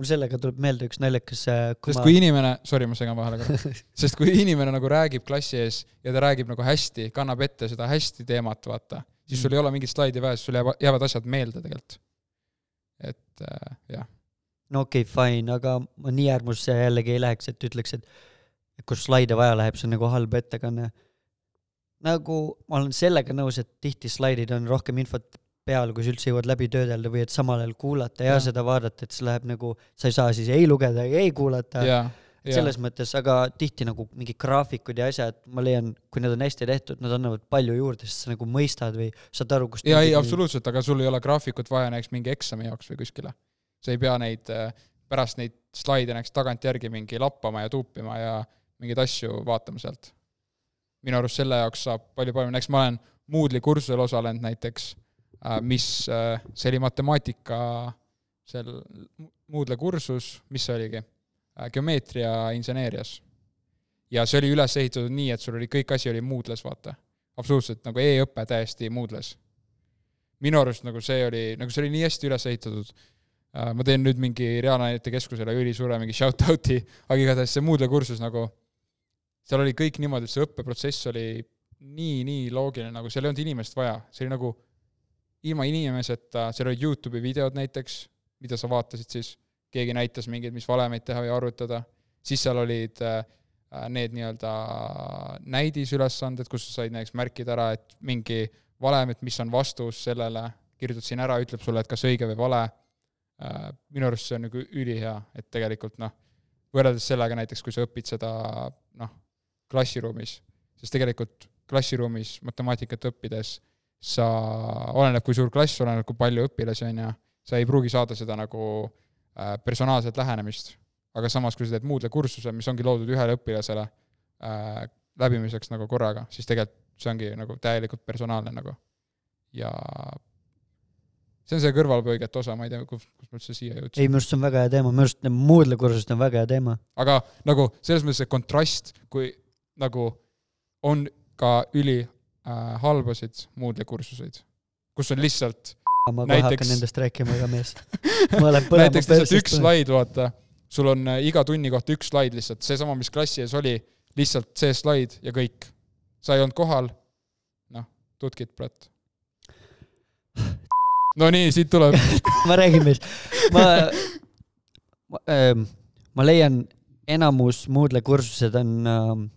mul sellega tuleb meelde üks naljakas, kui sest ma kui inimene, sorry, ma segan vahele korra, sest kui inimene nagu räägib klassi ees ja ta räägib nagu hästi, kannab ette seda hästi teemat, vaata, siis sul ei ole mingit slaidi vaja, siis sul jäävad, jäävad asjad meelde tegelikult. et äh, jah, no okei okay,, fine, aga ma nii äärmusse jällegi ei läheks, et ütleks, et kui slaide vaja läheb, see on nagu halb ettekanne. nagu ma olen sellega nõus, et tihti slaidid on rohkem infot peal, kui sa üldse jõuad läbi töödelda või et samal ajal kuulata ja, ja seda vaadata, et see läheb nagu, sa ei saa siis ei lugeda ega ei kuulata. ja, ja selles mõttes, aga tihti nagu mingid graafikud ja asjad, ma leian, kui need on hästi tehtud, nad annavad palju juurde, sest sa nagu mõistad või saad aru, kust ja ei, absoluutselt, aga sul ei ole graafikut vaja näiteks mingi eksami jaoks või kuskile. Sa ei pea neid, pärast neid slaide näiteks tagantjärgi mingi lappama ja tuupima ja mingeid asju vaatama sealt. minu arust selle jaoks saab palju paremini, näiteks ma olen Moodle'i kursusel osalenud näiteks, mis, see oli matemaatika seal Moodle'i kursus, mis see oligi, geomeetria inseneerias. ja see oli üles ehitatud nii, et sul oli kõik asi oli Moodle'is, vaata. absoluutselt nagu e-õpe täiesti Moodle'is. minu arust nagu see oli, nagu see oli nii hästi üles ehitatud. Ma teen nüüd mingi Reaalainete Keskusele ülisuure mingi shout-out'i, aga igatahes see Moodle'i kursus nagu, seal oli kõik niimoodi, et see õppeprotsess oli nii, nii loogiline, nagu seal ei olnud inimest vaja, see oli nagu ilma inimeseta, seal olid Youtube'i videod näiteks, mida sa vaatasid siis, keegi näitas mingeid, mis valemeid teha või arvutada, siis seal olid äh, need nii-öelda näidisülesanded, kus sa said näiteks märkida ära, et mingi valem, et mis on vastus sellele, kirjutad siin ära, ütleb sulle, et kas õige või vale. Minu arust see on nagu ülihea, et tegelikult noh, võrreldes sellega näiteks, kui sa õpid seda noh, klassiruumis, sest tegelikult klassiruumis matemaatikat õppides sa, oleneb, kui suur klass, oleneb, kui palju õpilasi on ja sa ei pruugi saada seda nagu äh, personaalset lähenemist. aga samas, kui sa teed Moodle'i kursuse, mis ongi loodud ühele õpilasele äh, läbimiseks nagu korraga, siis tegelikult see ongi nagu täielikult personaalne nagu. ja see on see kõrvalpõigete osa, ma ei tea, kus, kus ma üldse siia jõudsin. ei, minu arust see on väga hea teema, minu arust need Moodle'i kursused on väga hea teema. aga nagu selles mõttes see kontrast, kui nagu on ka üli äh, halbasid Moodle'i kursuseid, kus on lihtsalt ma kohe Näiteks- hakkan nendest rääkima ka mees. ma olen põlema näiteks lihtsalt üks. slaid, vaata, sul on äh, iga tunni kohta üks slaid lihtsalt, seesama, mis klassi ees oli, lihtsalt see slaid ja kõik. sa ei olnud kohal, noh, tutkit, brat. No nii, siit tuleb. ma räägin mees, ma, ma, ähm, ma leian, enamus Moodle'i kursused on ähm,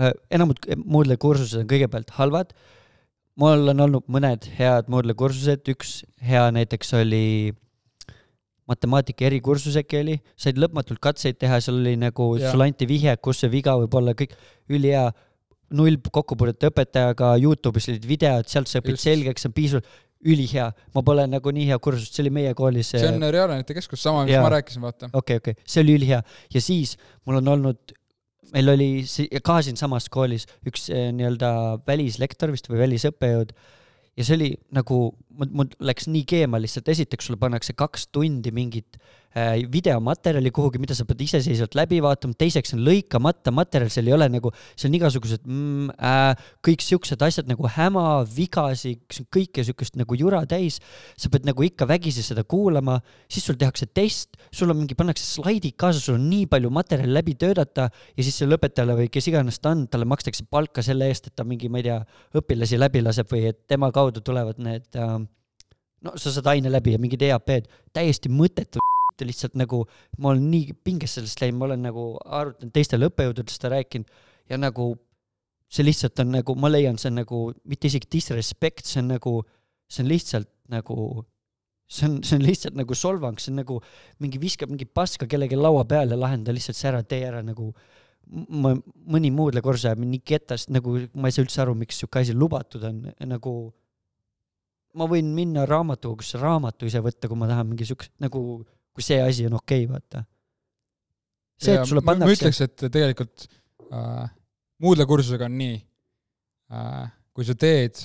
äh,, enamus Moodle'i kursused on kõigepealt halvad. mul on olnud mõned head Moodle'i kursused, üks hea näiteks oli, matemaatika erikursus äkki oli, said lõpmatult katseid teha, seal oli nagu, sulle anti vihje, kus see viga võib olla, kõik ülihea, null kokkupuudet õpetajaga, Youtube'is olid videod, sealt sa õpid Just. selgeks, see on piisavalt ülihea, ma pole nagu nii hea kursus, see oli meie koolis see on Reaalajate Keskus, sama, mis Jaa. ma rääkisin, vaata. okei, okei, see oli ülihea. Ja siis mul on olnud, meil oli ka siinsamas koolis üks eh, nii-öelda välislektor vist või välisõppejõud. Ja see oli nagu, mul läks nii keema lihtsalt, esiteks sulle pannakse kaks tundi mingit äh, videomaterjali kuhugi, mida sa pead iseseisvalt läbi vaatama, teiseks on lõikamata materjal, seal ei ole nagu, seal on igasugused mm, äh, kõik siuksed asjad nagu häma, vigasid, kõike siukest nagu jura täis. sa pead nagu ikka vägisi seda kuulama, siis sul tehakse test, sul on mingi, pannakse slaidid kaasa, sul on nii palju materjali läbi töötada ja siis sellele õpetajale või kes iganes ta on, talle makstakse palka selle eest, et ta mingi, ma ei tea, õpilasi läbi laseb või et tema kaudu tulevad need äh, no sa saad aine läbi ja mingid EAP-d, täiesti mõttetu lihtsalt nagu ma olen nii pinges sellest läinud, ma olen nagu arutanud teistele õppejõududele seda rääkinud ja nagu see lihtsalt on nagu, ma leian, see on nagu mitte isegi disrespect, see on nagu, see on lihtsalt nagu see on, see on lihtsalt nagu solvang, see on nagu mingi viskab mingi paska kellegi laua peale lahenda lihtsalt see ära, tee ära nagu ma, mõni muudle korrus ajab mind nii ketast, nagu ma ei saa üldse aru, miks sihuke asi lubatud on, nagu ma võin minna raamatukogusse raamatu ise võtta, kui ma tahan mingi siukest nagu, kui see asi on okei okay,, vaata. see, et sulle ma pannakse, ütleks, et tegelikult äh, muudle kursusega on nii äh,, kui sa teed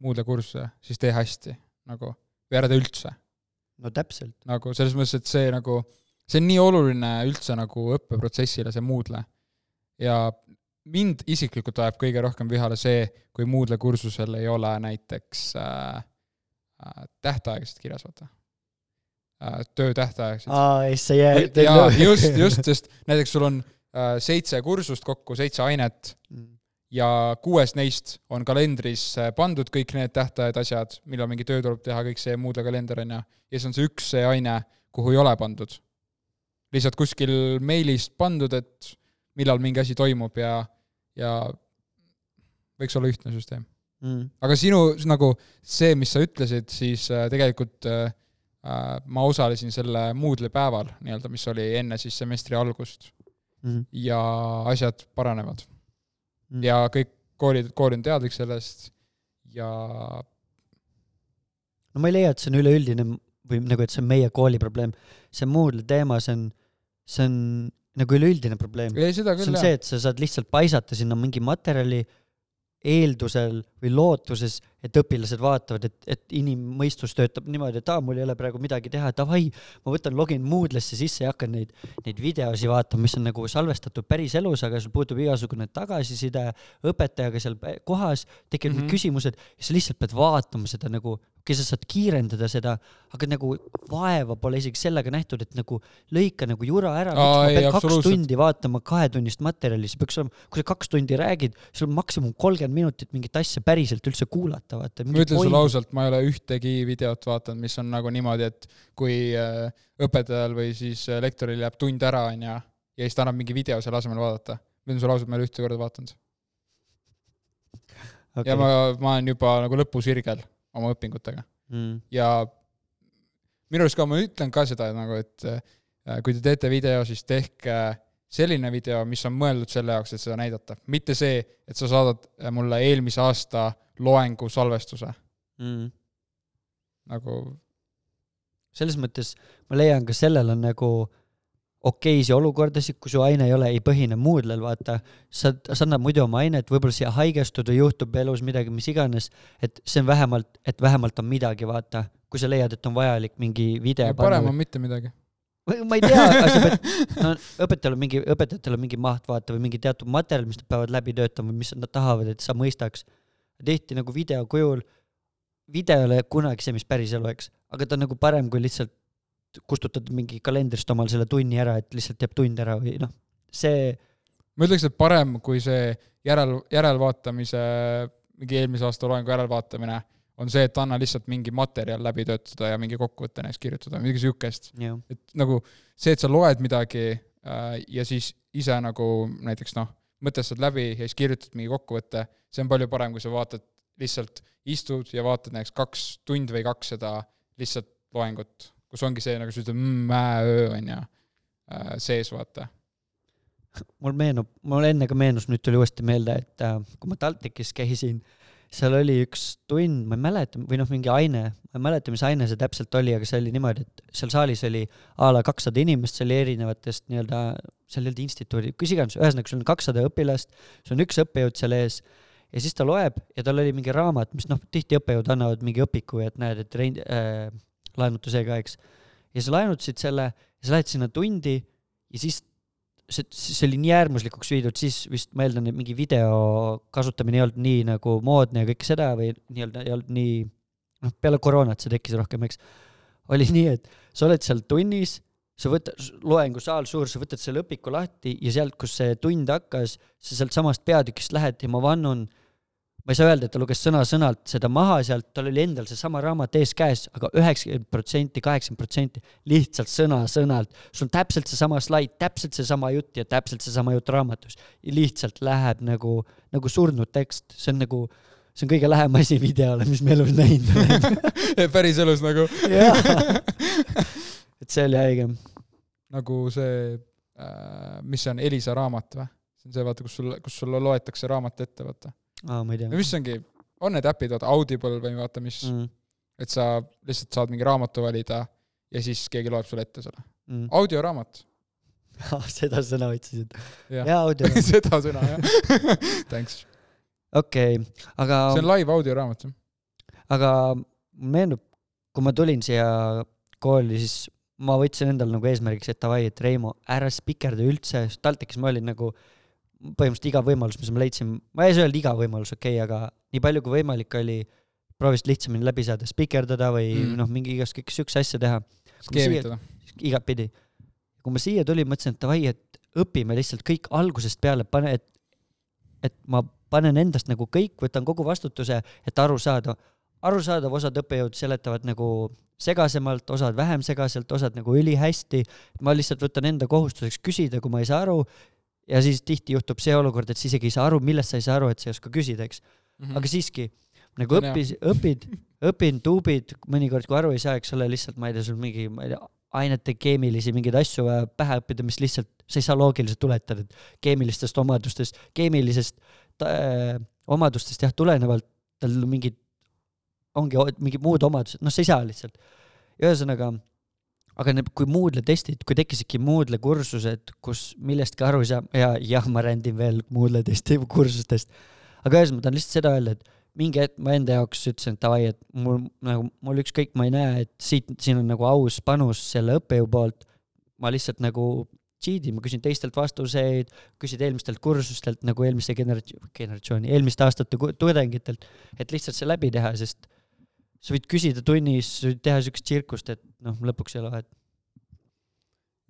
muudle kursuse, siis tee hästi nagu, või ära tee üldse. no täpselt, nagu selles mõttes, et see nagu, see on nii oluline üldse nagu õppeprotsessile, see Moodle. ja mind isiklikult ajab kõige rohkem vihale see, kui Moodle kursusel ei ole näiteks äh, äh, tähtaegasid kirjas, vaata äh,. töö tähtaegasid. aa, siis sa jääd. jaa, just, just, sest näiteks sul on äh, seitse kursust kokku, seitse ainet ja kuues neist on kalendris äh, pandud kõik need tähtajad, asjad, millal mingi töö tuleb teha, kõik see Moodle kalender on ju, ja siis on see üks see aine, kuhu ei ole pandud. lihtsalt kuskil meilist pandud, et millal mingi asi toimub ja, ja võiks olla ühtne süsteem. mm.. aga sinu nagu see, mis sa ütlesid, siis tegelikult äh, ma osalesin selle Moodle'i päeval nii-öelda, mis oli enne siis semestri algust Mm. ja asjad paranevad Mm. ja kõik koolid, kool on teadlik sellest ja no ma ei leia, et see on üleüldine või nagu, et see on meie kooli probleem. see Moodle'i teema, see on, see on nagu üleüldine probleem. see on jah see, et sa saad lihtsalt paisata sinna mingi materjali eeldusel või lootuses, et õpilased vaatavad, et, et inimmõistus töötab niimoodi, et aa, mul ei ole praegu midagi teha, davai, ma võtan, login Moodle'isse sisse ja hakkan neid, neid videosi vaatama, mis on nagu salvestatud päris elus, aga sul puudub igasugune tagasiside õpetajaga seal kohas, tekivad mm. -hmm. küsimused ja sa lihtsalt pead vaatama seda nagu, okei, sa saad kiirendada seda, aga nagu vaeva pole isegi sellega nähtud, et nagu lõika nagu jura ära, miks ma pean kaks tundi vaatama kahetunnist materjali, see peaks olema, kui sa kaks tundi räägid, sul on maksimum kolmkümmend minutit mingit asja päriselt üldse kuulata, vaata. ma ütlen sulle ausalt, ma ei ole ühtegi videot vaadanud, mis on nagu niimoodi, et kui äh, õpetajal või siis äh, lektoril jääb tund ära, onju, ja siis ta annab mingi video selle asemel vaadata. ma ütlen sulle ausalt, ma ei ole ühte korda vaadanud okay.. ja ma, ma olen juba nagu lõpusirgel oma õpingutega mm.. ja minu arust ka ma ütlen ka seda nagu, et äh, kui te teete video, siis tehke selline video, mis on mõeldud selle jaoks, et seda näidata, mitte see, et sa saadad äh, mulle eelmise aasta loengu salvestuse Mm. nagu selles mõttes ma leian ka sellel on nagu okeisi olukordasid, kui su aine ei ole, ei põhine Moodle'l, vaata, sa, sa annad muidu oma ainet, võib-olla siia haigestud või juhtub elus midagi, mis iganes, et see on vähemalt, et vähemalt on midagi, vaata, kui sa leiad, et on vajalik mingi video parem on mitte midagi. Või ma ei tea, aga sa pead, no õpetajal on mingi, õpetajatel on mingi maht vaata või mingi teatud materjal, mis nad peavad läbi töötama või mis nad tahavad, et sa mõistaks. tihti nagu video kujul, video ei ole kunagi see, mis päriselu, eks, aga ta on nagu parem kui lihtsalt kustutad mingi kalendrist omal selle tunni ära, et lihtsalt jääb tund ära või noh, see, ma ütleks, et parem kui see järel, järelvaatamise, mingi eelmise aasta loengu järelvaatamine on see, et anna lihtsalt mingi materjal läbi töötada ja mingi kokkuvõte näiteks kirjutada, midagi siukest. jah, et nagu see, et sa loed midagi äh, ja siis ise nagu näiteks noh, mõtestad läbi ja siis kirjutad mingi kokkuvõtte, see on palju parem, kui sa vaatad, lihtsalt istud ja vaatad näiteks kaks tundi või kaks seda lihtsalt loengut, kus ongi see nagu sa ütled mm, ää, öö on ju äh, sees, vaata. mul meenub, mul enne ka meenus, nüüd tuli uuesti meelde, et äh, kui ma TalTechis käisin, seal oli üks tund, ma ei mäleta, või noh, mingi aine, ma ei mäleta, mis aine see täpselt oli, aga see oli niimoodi, et seal saalis oli a la kakssada inimest, see oli erinevatest nii-öelda, seal ei olnud instituudi, kus iganes, ühesõnaga sul on kakssada õpilast, sul on üks õppejõud seal ees ja siis ta loeb ja tal oli mingi raamat, mis noh, tihti õppejõud annavad mingi õpiku et näed, et rein- äh,, laenutusega, eks. ja sa laenutasid selle ja sa lähed sinna tundi ja siis see, see oli nii äärmuslikuks viidud, siis vist ma eeldan, et mingi video kasutamine ei olnud nii nagu moodne ja kõike seda või nii-öelda ei olnud nii, noh, peale koroonat see tekkis rohkem, eks. oli nii, et sa oled seal tunnis, sa võtad, loengusaal suur, sa võtad selle õpiku lahti ja sealt, kus see tund hakkas, sa sealt samast peatükist lähed ja ma vannun, ma ei saa öelda, et ta luges sõna-sõnalt seda maha sealt, tal oli endal seesama raamat ees käes aga, aga üheksakümmend protsenti, kaheksakümmend protsenti lihtsalt sõna-sõnalt, sul on täpselt seesama slaid, täpselt seesama jutt ja täpselt seesama jutt raamatus. lihtsalt läheb nagu, nagu surnud tekst, see on nagu, see on kõige lähem asi videole, mis me elus näinud oleme. päriselus nagu, et see oli haige. nagu see äh,, mis see on, Elisa raamat või? see on see, vaata, kus sul, kus sulle loetakse raamat ette, vaata. aa, ma ei tea mis ongi, on need äpid, vaata Audible või vaata mis mm., et sa lihtsalt saad mingi raamatu valida ja siis keegi loeb sulle ette selle. Mm. audioraamat. seda sõna otsisid. jaa, audio. seda sõna jah. Thanks. okei, aga see on live audioraamat. aga meenub, kui ma tulin siia kooli, siis ma võtsin endale nagu eesmärgiks, et davai, et Reimo, ära spikerda üldse, TalTechis ma olin nagu põhimõtteliselt iga võimalus, mis ma leidsin, ma ei saa öelda iga võimalus, okei okay,, aga nii palju kui võimalik oli, proovisid lihtsamini läbi saada, spikerdada või Mm. noh, mingi igast kõike siukse asja teha, skeemitada. igatpidi. kui ma siia tulin, mõtlesin, et davai, et õpime lihtsalt kõik algusest peale, pane, et, et ma panen endast nagu kõik, võtan kogu vastutuse, et aru saada. arusaadav, osad õppejõud seletavad nagu segasemalt, osad vähem segaselt, osad nagu ülihästi. ma lihtsalt võtan enda kohustuseks küsida, kui ma ei saa aru. Ja siis tihti juhtub see olukord, et sa isegi ei saa aru, millest sa ei saa aru, et sa ei oska küsida, eks. aga siiski nagu õppis, õpid, õpin, tuubid, mõnikord kui aru ei saa, eks ole, lihtsalt ma ei tea, sul mingi, ma ei tea, ainete keemilisi mingeid asju vaja pähe õppida, mis lihtsalt, sa ei saa loogiliselt tuletada, et keemilistest omadustest, keemilisest äh, omadustest jah, tulenevalt tal mingid, ongi mingid muud omadused, noh, sa ei saa lihtsalt. ühesõnaga, aga need, kui Moodle testid, kui tekkisidki Moodle kursused, kus millestki aru ei saa ja jah, ma rändin veel Moodle testi kursustest, aga ühesõnaga, ma tahan lihtsalt seda öelda, et mingi hetk ma enda jaoks ütlesin, et davai, et mul nagu, mul ükskõik, ma ei näe, et siit, siin on nagu aus panus selle õppejõu poolt. ma lihtsalt nagu cheat in, ma küsin teistelt vastuseid, küsid eelmistelt kursustelt nagu eelmise generatsiooni, generatsiooni, eelmiste aastate tudengitelt, et lihtsalt see läbi teha, sest sa võid küsida tunnis, teha siukest tsirkust, et noh, lõpuks ei ole vahet.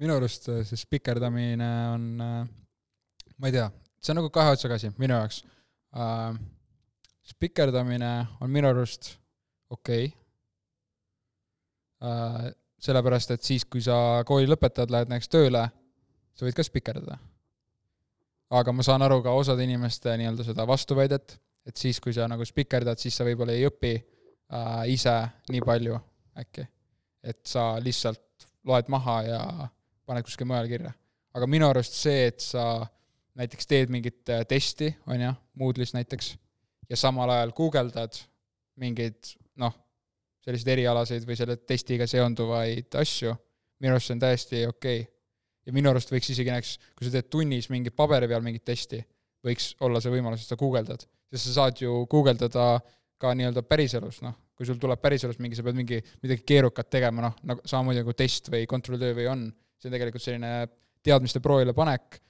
minu arust äh, see spikerdamine on, ma ei tea, see on nagu kahe otsaga asi minu jaoks uh,. spikerdamine on minu arust okei okay. uh,. sellepärast, et siis, kui sa kooli lõpetad, lähed näiteks tööle, sa võid ka spikerdada. aga ma saan aru ka osade inimeste nii-öelda seda vastuväidet, et siis, kui sa nagu spikerdad, siis sa võib-olla ei õpi uh, ise nii palju äkki. et sa lihtsalt loed maha ja paned kuskile mujale kirja. aga minu arust see, et sa näiteks teed mingit äh, testi, on ju, Moodle'is näiteks, ja samal ajal guugeldad mingeid noh, selliseid erialaseid või selle testiga seonduvaid asju, minu arust see on täiesti okei okay.. ja minu arust võiks isegi näiteks, kui sa teed tunnis mingi paberi peal mingit testi, võiks olla see võimalus, et sa guugeldad, sest sa saad ju guugeldada ka nii-öelda päriselus, noh, kui sul tuleb päriselus mingi, sa pead mingi midagi keerukat tegema, noh, nagu samamoodi nagu test või kontrolltöö või on, see on tegelikult selline teadmiste proovile panek,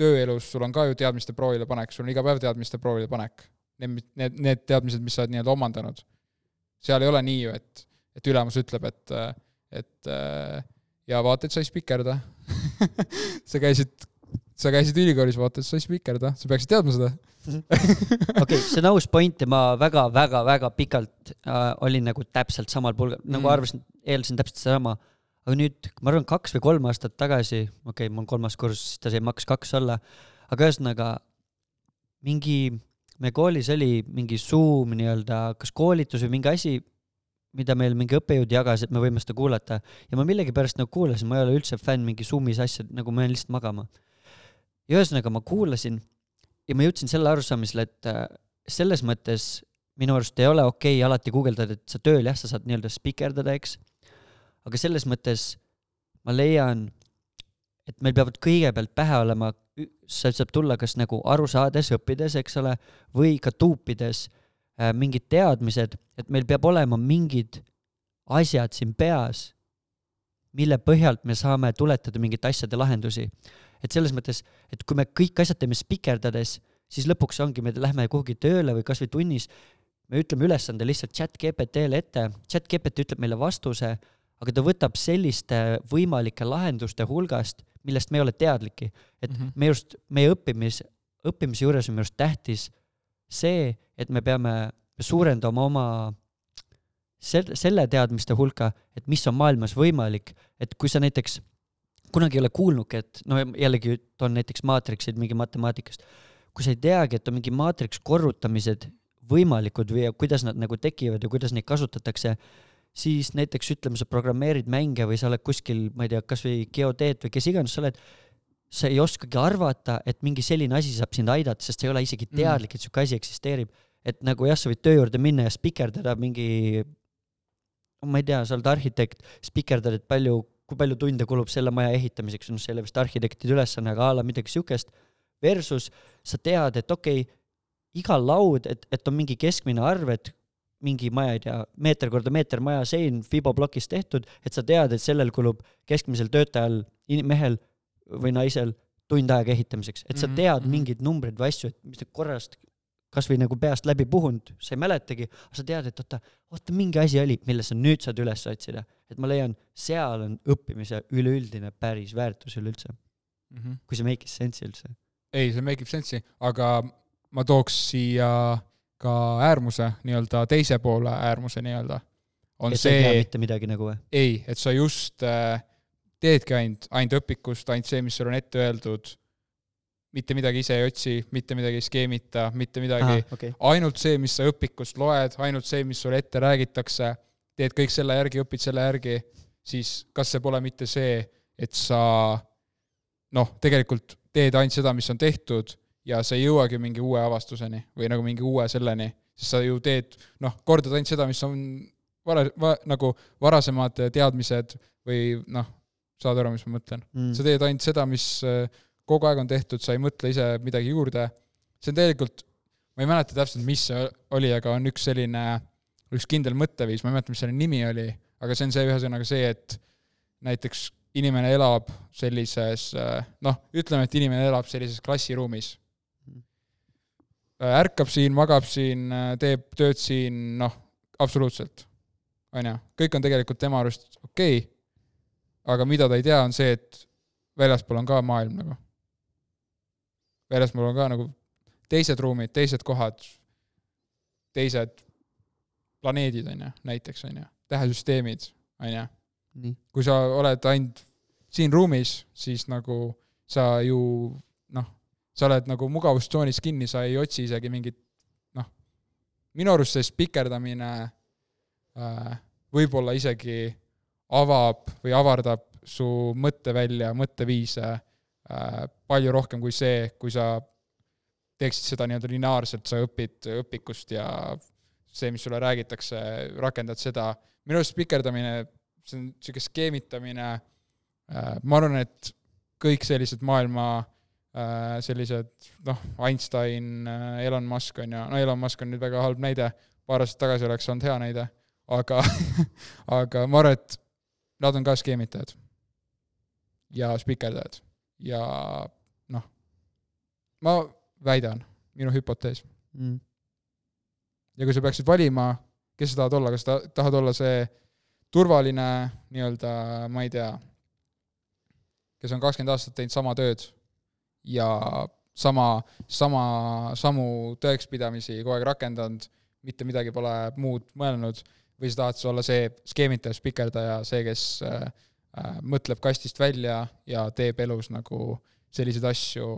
tööelus sul on ka ju teadmiste proovile panek, sul on iga päev teadmiste proovile panek. Need, need, need teadmised, mis sa oled nii-öelda omandanud. seal ei ole nii ju, et, et ülemus ütleb, et, et ja vaata, et sa ei spikerda. sa käisid, sa käisid ülikoolis, vaata, sa ei spikerda, sa peaksid teadma seda. okei see on aus point ja ma väga-väga-väga pikalt äh, olin nagu täpselt samal pulgal, nagu Mm. arvasin, eeldasin täpselt sedasama. aga nüüd, ma arvan, kaks või kolm aastat tagasi, okei okay,, mul kolmas kursus, siis ta sai maks kaks olla, aga ühesõnaga mingi, meie koolis oli mingi Zoom nii-öelda, kas koolitus või mingi asi, mida meil mingi õppejõud jagas, et me võime seda kuulata ja ma millegipärast nagu kuulasin, ma ei ole üldse fänn mingi Zoomis asjad, nagu ma jään lihtsalt magama. Ja ühesõnaga ma kuulasin ja ma jõudsin selle arusaamisele, et äh, selles mõttes minu arust ei ole okei okay alati guugeldada, et sa tööl jah, sa saad nii-öelda spikerdada, eks. aga selles mõttes ma leian, et meil peavad kõigepealt pähe olema, see saab tulla kas nagu aru saades, õppides, eks ole, või ka tuupides äh, mingid teadmised, et meil peab olema mingid asjad siin peas, mille põhjalt me saame tuletada mingite asjade lahendusi. Et selles mõttes, et kui me kõik asjad teeme spikerdades, siis lõpuks ongi, me lähme kuhugi tööle või kasvõi tunnis, me ütleme ülesande lihtsalt chat GPT-le ette, chat GPT ütleb meile vastuse, aga ta võtab selliste võimalike lahenduste hulgast, millest me ei ole teadliki. et Mhm. me just, meie õppimis, õppimise juures on minu arust tähtis see, et me peame suurendama oma sel-, selle teadmiste hulka, et mis on maailmas võimalik, et kui sa näiteks kunagi ei ole kuulnudki, et no jällegi toon näiteks maatriksid mingi matemaatikast, kui sa ei teagi, et on mingi maatriks korrutamised võimalikud või kuidas nad nagu tekivad ja kuidas neid kasutatakse, siis näiteks ütleme, sa programmeerid mänge või sa oled kuskil, ma ei tea, kasvõi geodeet või kes iganes sa oled, sa ei oskagi arvata, et mingi selline asi saab sind aidata, sest sa ei ole isegi Mm. teadlik, et sihuke asi eksisteerib. et nagu jah, sa võid töö juurde minna ja spikerdada mingi, ma ei tea, sa oled arhitekt, spikerdad, et palju, kui palju tunde kulub selle maja ehitamiseks, noh, see ei ole vist arhitektide ülesanne, aga a la midagi siukest, versus sa tead, et okei okay,, igal laud, et, et on mingi keskmine arv, et mingi, ma ei tea, meeter korda meeter maja sein fiboplokist tehtud, et sa tead, et sellel kulub keskmisel töötajal, mehel või naisel tund aega ehitamiseks, et sa Mhm, tead mhm. mingeid numbreid või asju, et mis te korrast kasvõi nagu peast läbi puhunud, sa ei mäletagi, sa tead, et oota, oota mingi asi oli, mille sa nüüd saad üles otsida. Et ma leian, seal on õppimise üleüldine päris väärtus üleüldse, Mhm. kui see make'is sense'i üldse. ei, see make ib sense'i, aga ma tooks siia ka äärmuse, nii-öelda teise poole äärmuse nii-öelda. on et see, mitte midagi nagu või? ei, et sa just äh, teedki ainult, ainult õpikust, ainult see, mis sul on ette öeldud, mitte midagi ise ei otsi, mitte midagi ei skeemita, mitte midagi, okei, ainult see, mis sa õpikust loed, ainult see, mis sulle ette räägitakse, teed kõik selle järgi, õpid selle järgi, siis kas see pole mitte see, et sa noh, tegelikult teed ainult seda, mis on tehtud ja sa ei jõuagi mingi uue avastuseni või nagu mingi uue selleni, sest sa ju teed noh, kordad ainult seda, mis on vara- va,, nagu varasemad teadmised või noh, saad aru, mis ma mõtlen? Mm. sa teed ainult seda, mis äh, kogu aeg on tehtud, sa ei mõtle ise midagi juurde. see on tegelikult, ma ei mäleta täpselt, mis see oli, aga on üks selline, üks kindel mõtteviis, ma ei mäleta, mis selle nimi oli, aga see on see ühesõnaga see, et näiteks inimene elab sellises noh, ütleme, et inimene elab sellises klassiruumis. ärkab siin, magab siin, teeb tööd siin, noh, absoluutselt, on ju, kõik on tegelikult tema arust okei okay,, aga mida ta ei tea, on see, et väljaspool on ka maailm nagu. väljaspool on ka nagu teised ruumid, teised kohad, teised planeedid, on ju, näiteks, on ju, tähesüsteemid, on ju. kui sa oled ainult siin ruumis, siis nagu sa ju noh, sa oled nagu mugavustsoonis kinni, sa ei otsi isegi mingit noh, minu arust see spikerdamine äh, võib-olla isegi avab või avardab su mõttevälja, mõtteviise äh, palju rohkem kui see, kui sa teeksid seda nii-öelda lineaarselt, sa õpid õpikust ja see, mis sulle räägitakse, rakendad seda. minu arust spikerdamine, see on niisugune skeemitamine äh,, ma arvan, et kõik sellised maailma äh, sellised noh, Einstein, Elon Musk on ju, no Elon Musk on nüüd väga halb näide, paar aastat tagasi oleks olnud hea näide, aga aga ma arvan, et nad on ka skeemitajad ja spikerdajad ja noh, ma väidan, minu hüpotees. mm. Ja kui sa peaksid valima, kes sa tahad olla, kas ta tahad olla see turvaline nii-öelda, ma ei tea, kes on kakskümmend aastat teinud sama tööd ja sama, sama, samu tõekspidamisi kogu aeg rakendanud, mitte midagi pole muud mõelnud, või sa tahad olla see skeemitaja, spikerdaja, see, kes äh, äh, mõtleb kastist välja ja teeb elus nagu selliseid asju,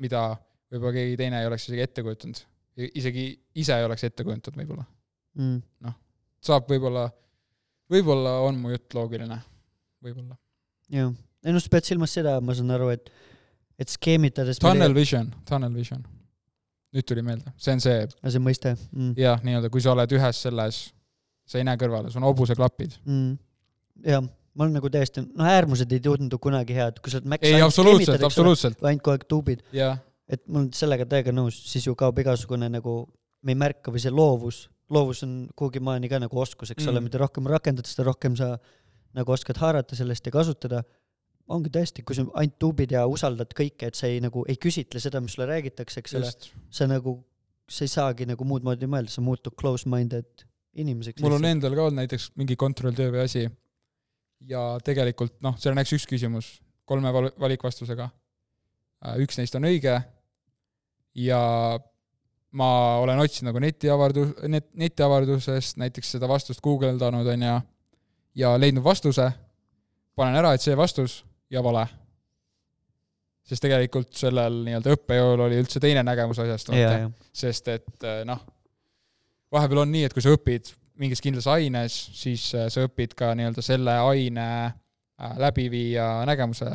mida võib-olla keegi teine ei oleks isegi ette kujutanud. Isegi ise ei oleks ette kujutanud võib-olla. Mm. saab võib-olla võib-olla on mu jutt loogiline, võib-olla. jah, ei noh, sa pead silmas seda, ma saan aru, et, et skeemitades. Tunnel vision, tunnel vision. nüüd tuli meelde, see on see, see mõiste mm.. jah, nii-öelda, kui sa oled ühes selles, sa ei näe kõrvale, sul on hobuseklapid. mm.. jah, ma olen nagu täiesti, noh, äärmused ei tundu kunagi head, kui sa oled Max ei, absoluutselt, absoluutselt, ainult kogu aeg tuubid, jah, et ma olen sellega täiega nõus, siis ju kaob igasugune nagu, me ei märka või see loovus, loovus on kuhugi maani ka nagu oskus, eks mm. ole, mida rohkem rakendad, seda rohkem sa nagu oskad haarata sellest ja kasutada. ongi tõesti, kui sa ainult tuubid ja usaldad kõike, et sa ei nagu ei küsitle seda, mis sulle räägitakse, eks ole, sa nagu, sa ei saagi nagu muud moodi mõelda, sa muutud close-minded inimeseks. mul on endal ka olnud näiteks mingi kontrolltöö või asi ja tegelikult noh, seal on näiteks üks küsimus kolme val- valikvastusega. üks neist on õige ja ma olen otsinud nagu netiavardus, net, netiavardusest näiteks seda vastust guugeldanud, on ju, ja leidnud vastuse, panen ära, et see vastus ja vale. sest tegelikult sellel nii-öelda õppejõul oli üldse teine nägemus asjast, sest et eh, noh, vahepeal on nii, et kui sa õpid mingis kindlas aines, siis eh, sa õpid ka nii-öelda selle aine äh, läbiviija nägemuse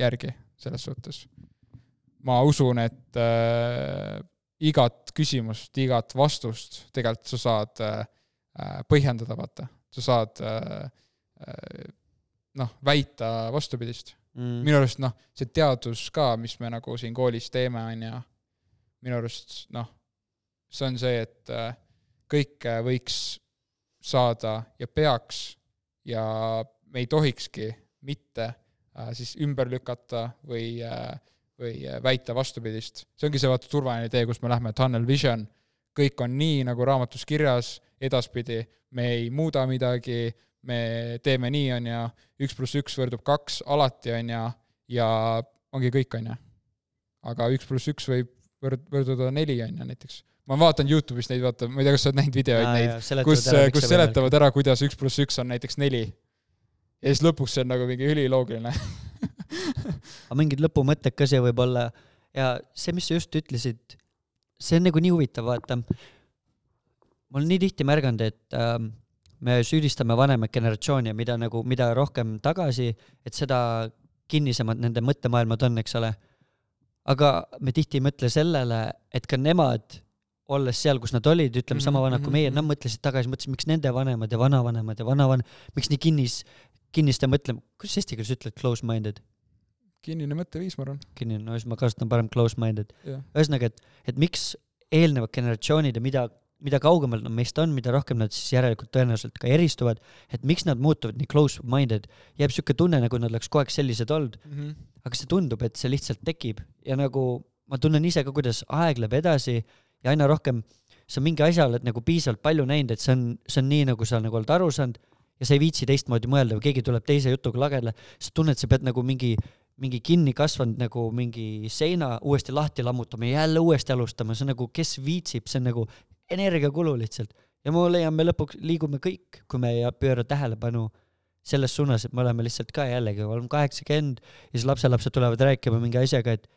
järgi selles suhtes. Ma usun, et äh, igat küsimust, igat vastust tegelikult sa saad äh, äh, põhjendada, vaata. sa saad äh, äh, noh, väita vastupidist mm.. minu arust noh, see teadus ka, mis me nagu siin koolis teeme, on ju, minu arust noh, see on see, et äh, kõike võiks saada ja peaks ja me ei tohikski mitte äh, siis ümber lükata või äh, või äh, väita vastupidist. see ongi see vaata turvaline tee, kus me lähme, tunnel vision, kõik on nii, nagu raamatus kirjas, edaspidi me ei muuda midagi, me teeme nii, on ju, üks pluss üks võrdub kaks alati, on ju, ja ongi kõik, on ju. aga üks pluss üks võib võrd-, võrduda neli, on ju näiteks. ma vaatan Youtube'is neid, vaata, ma ei tea, kas sa oled näinud videoid neid, kus, kus seletavad ära, kuidas üks pluss üks on näiteks neli. ja siis lõpuks see on nagu mingi üliloogiline. aga mingid lõpumõtted ka see võib olla ja see, mis sa just ütlesid, see on nagu nii huvitav, vaata. ma olen nii tihti märganud, et ähm, me süüdistame vanemat generatsiooni ja mida nagu, mida rohkem tagasi, et seda kinnisemad nende mõttemaailmad on, eks ole. aga me tihti ei mõtle sellele, et ka nemad, olles seal, kus nad olid, ütleme sama vanad kui meie, Mhm, nad mõtlesid tagasi, mõtlesid, miks nende vanemad ja vanavanemad ja vanavan-, miks nii kinnis, kinniste mõtlema, kuidas eesti keeles ütled close-minded? Kinnine mõtteviis, ma arvan. kinnine, no siis ma kasutan parem close-minded. ühesõnaga, et, et miks eelnevad generatsioonid ja mida, mida kaugemal nad meist on, mida rohkem nad siis järelikult tõenäoliselt ka eristuvad, et miks nad muutuvad nii close-minded, jääb siuke tunne, nagu nad oleks kogu aeg sellised olnud, aga see tundub, et see lihtsalt tekib? Ja nagu ma tunnen ise ka, kuidas aeg läheb edasi ja aina rohkem sa mingi asja oled nagu piisavalt palju näinud, et see on, see on nii, nagu sa nagu oled aru saanud ja sa ei viitsi teistmoodi mõelda või keegi tuleb teise jutuga lagedale, sa tunned, sa pead nagu mingi, mingi kinni kasvanud nagu mingi seina uuesti lahti lammutama ja jälle uuesti alustama, see on nagu, kes viitsib, see on nagu energiakulu lihtsalt. ja ma leian, me lõpuks liigume kõik, kui me ei pööra tähelepanu selles suunas, et me oleme lihtsalt ka jällegi, oleme kaheksakümmend ja siis lapselapsed tulevad rääkima mingi asjaga, et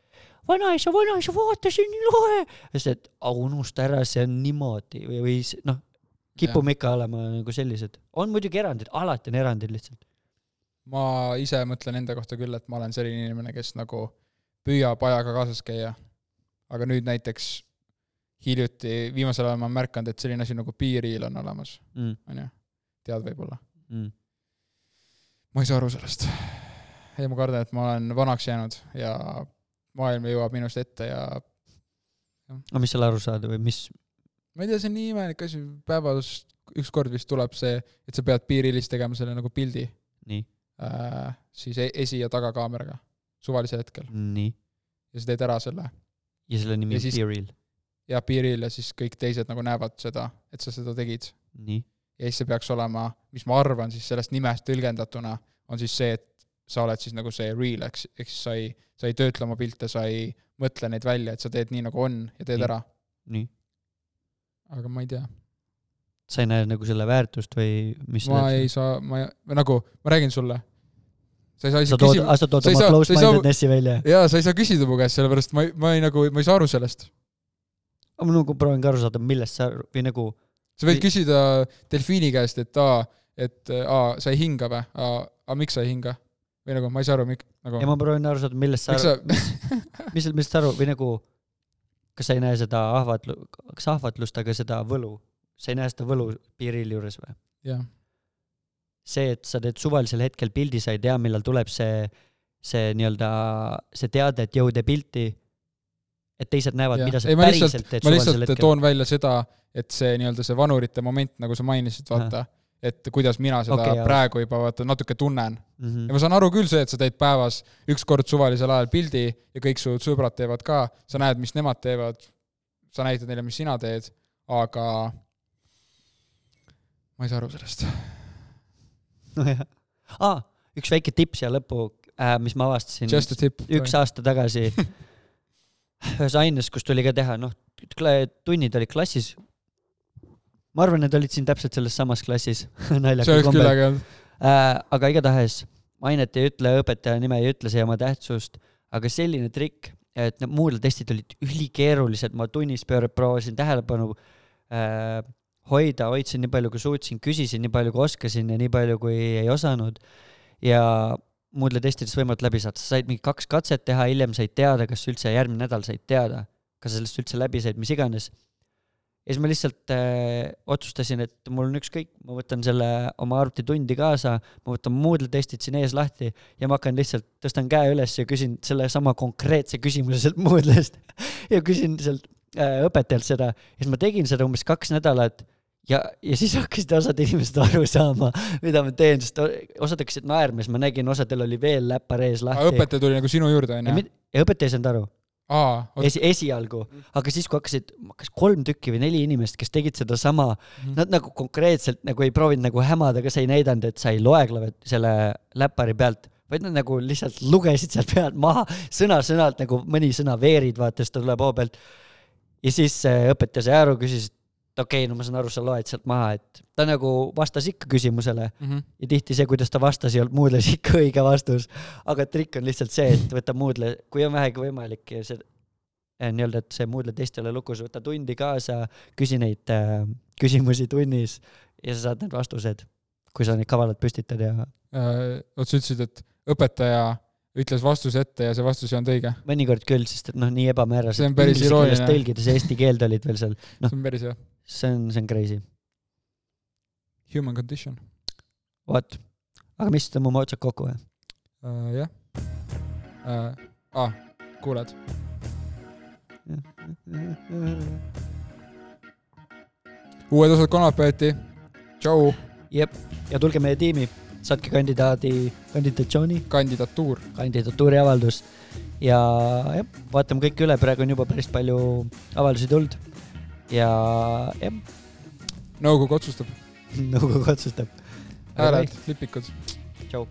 vanaisa, vanaisa, vaata, see on nii lahe. ja siis, et unusta ära, see on niimoodi või, või noh, kipume ikka olema nagu sellised. on muidugi erandid, alati on erandid lihtsalt. Ma ise mõtlen enda kohta küll, et ma olen selline inimene, kes nagu püüab ajaga kaasas käia. aga nüüd näiteks hiljuti, viimasel ajal ma olen märganud, et selline asi nagu piiriil on olemas, Mm, on ju, tead võib-olla. mm. ma ei saa aru sellest. ja ma kardan, et ma olen vanaks jäänud ja maailm jõuab minust ette ja aga mis seal aru saada või mis, ma ei tea, see on nii imelik asi, päevas ükskord vist tuleb see, et sa pead piirilis tegema selle nagu pildi nii, äh, siis e- esi- ja tagakaameraga suvalisel hetkel nii ja sa teed ära selle ja selle nimi on siis- Serial, ja piiril ja siis kõik teised nagu näevad seda, et sa seda tegid. nii, ja siis see peaks olema, mis ma arvan siis sellest nimest tõlgendatuna, on siis see, et sa oled siis nagu see real, eks, ehk siis sa ei, sa ei töötle oma pilte, sa ei mõtle neid välja, et sa teed nii, nagu on ja teed Nii. ära. nii. aga ma ei tea, sa ei näe nagu selle väärtust või mis ma ei saa, ma ei, nagu, ma räägin sulle. Sa ei saa sa isegi küsida, sa tood oma close-mindednessi välja. jaa, sa ei saa küsida mu käest, sellepärast ma ei, ma ei nagu, ma ei saa aru sellest. ma nagu proovin ka aru saada, millest sa, või nagu sa võid Või- küsida delfiini käest, et aa, et aa, sa ei hinga või, aga miks sa ei hinga? või nagu ma ei saa aru, mik-, nagu ja ma proovin aru saada, millest sa aru, mis, millest sa aru või nagu, kas sa ei näe seda ahvatlu-, kas ahvatlust, aga seda võlu, sa ei näe seda võlu piiril juures või? jah, see, et sa teed suvalisel hetkel pildi, sa ei tea, millal tuleb see, see nii-öelda, see teade, et jõu tee pilti, et teised näevad, Jah. mida sa Ei, ma päriselt lihtsalt- teed ma suvalisel lihtsalt hetkel. toon välja seda, et see nii-öelda see vanurite moment, nagu sa mainisid, vaata, et kuidas mina seda okay, jaa. praegu juba vaata natuke tunnen. Mhm. ja ma saan aru küll see, et sa teed päevas üks kord suvalisel ajal pildi ja kõik su sõbrad teevad ka, sa näed, mis nemad teevad, sa näitad neile, mis sina teed, aga ma ei saa aru sellest. nojah. aa, üks väike tipp siia lõppu äh,, mis ma avastasin üks aasta tagasi ühes aines, kus tuli ka teha, noh, tunnid olid klassis. ma arvan, need olid siin täpselt selles samas klassis see oleks küll äge olnud. äh, aga igatahes ainet ei ütle, õpetaja nime ei ütle, see ei oma tähtsust, aga selline trikk, et need muudletestid olid ülikeerulised, ma tunnis pöör- proovisin tähelepanu äh, hoida, hoidsin nii palju, kui suutsin, küsisin nii palju, kui oskasin ja nii palju, kui ei osanud. Ja muudletestidest võimalikult läbi saada, sa said mingi kaks katset teha, hiljem said teada, kas üldse järgmine nädal said teada, kas sa sellest üldse läbi said, mis iganes. ja siis ma lihtsalt äh, otsustasin, et mul on ükskõik, ma võtan selle oma arvutitundi kaasa, ma võtan Moodle'i testid siin ees lahti ja ma hakkan lihtsalt, tõstan käe üles ja küsin sellesama konkreetse küsimuse sealt Moodle'ist ja küsin sealt äh, õpetajalt seda. Ja siis ma tegin seda umbes kaks nädalat ja, ja siis hakkasid osad inimesed aru saama, mida ma teen, sest osad hakkasid naerma, siis ma nägin, osadel oli veel läppar ees lahti. õpetaja tuli nagu sinu juurde, onju? ja õpetaja ei saanud aru, aa, esi, esialgu, aga siis, kui hakkasid, kas kolm tükki või neli inimest, kes tegid sedasama, Mhm. nad nagu konkreetselt nagu ei proovinud nagu hämada, kas ei näidanud, et sa ei loe klavet-, selle läppari pealt, vaid nad nagu lihtsalt lugesid sealt pealt maha sõna-sõnalt nagu mõni sõna veerid, vaata, siis ta tuleb hoo pealt. ja siis see õpetaja sai aru, küsis, et okei okay,, no ma saan aru, sa loed sealt maha, et ta nagu vastas ikka küsimusele Mhm. ja tihti see, kuidas ta vastas, ei olnud Moodle'is ikka õige vastus. aga trikk on lihtsalt see, et võta Moodle, kui on vähegi võimalik ja see eh, nii-öelda, et see Moodle test ei ole lukus, võta tundi kaasa, küsi neid äh, küsimusi tunnis ja sa saad need vastused, kui sa neid kavalalt püstitad ja Äh, oot, sa ütlesid, et õpetaja ütles vastuse ette ja see vastus ei olnud õige. mõnikord küll, sest et noh, nii ebamäärased See on päris irooniline. tõlgides eesti keelde olid veel seal, Noh. see on päris hea. See on, see on crazy. Human condition vot, aga mis, tõmbame otsad kokku või? uh,. jah uh,. aa, kuuled? uued osad kolmapäeviti. tšau, jep, ja tulge meie tiimi, saatke kandidaadi, kandidatsiooni, kandidatuur. kandidatuuriavaldus ja jah, vaatame kõik üle, praegu on juba päris palju avaldusi tulnud ja jah, nõukogu otsustab. nõukogu otsustab. hääled, lipikud. tšau.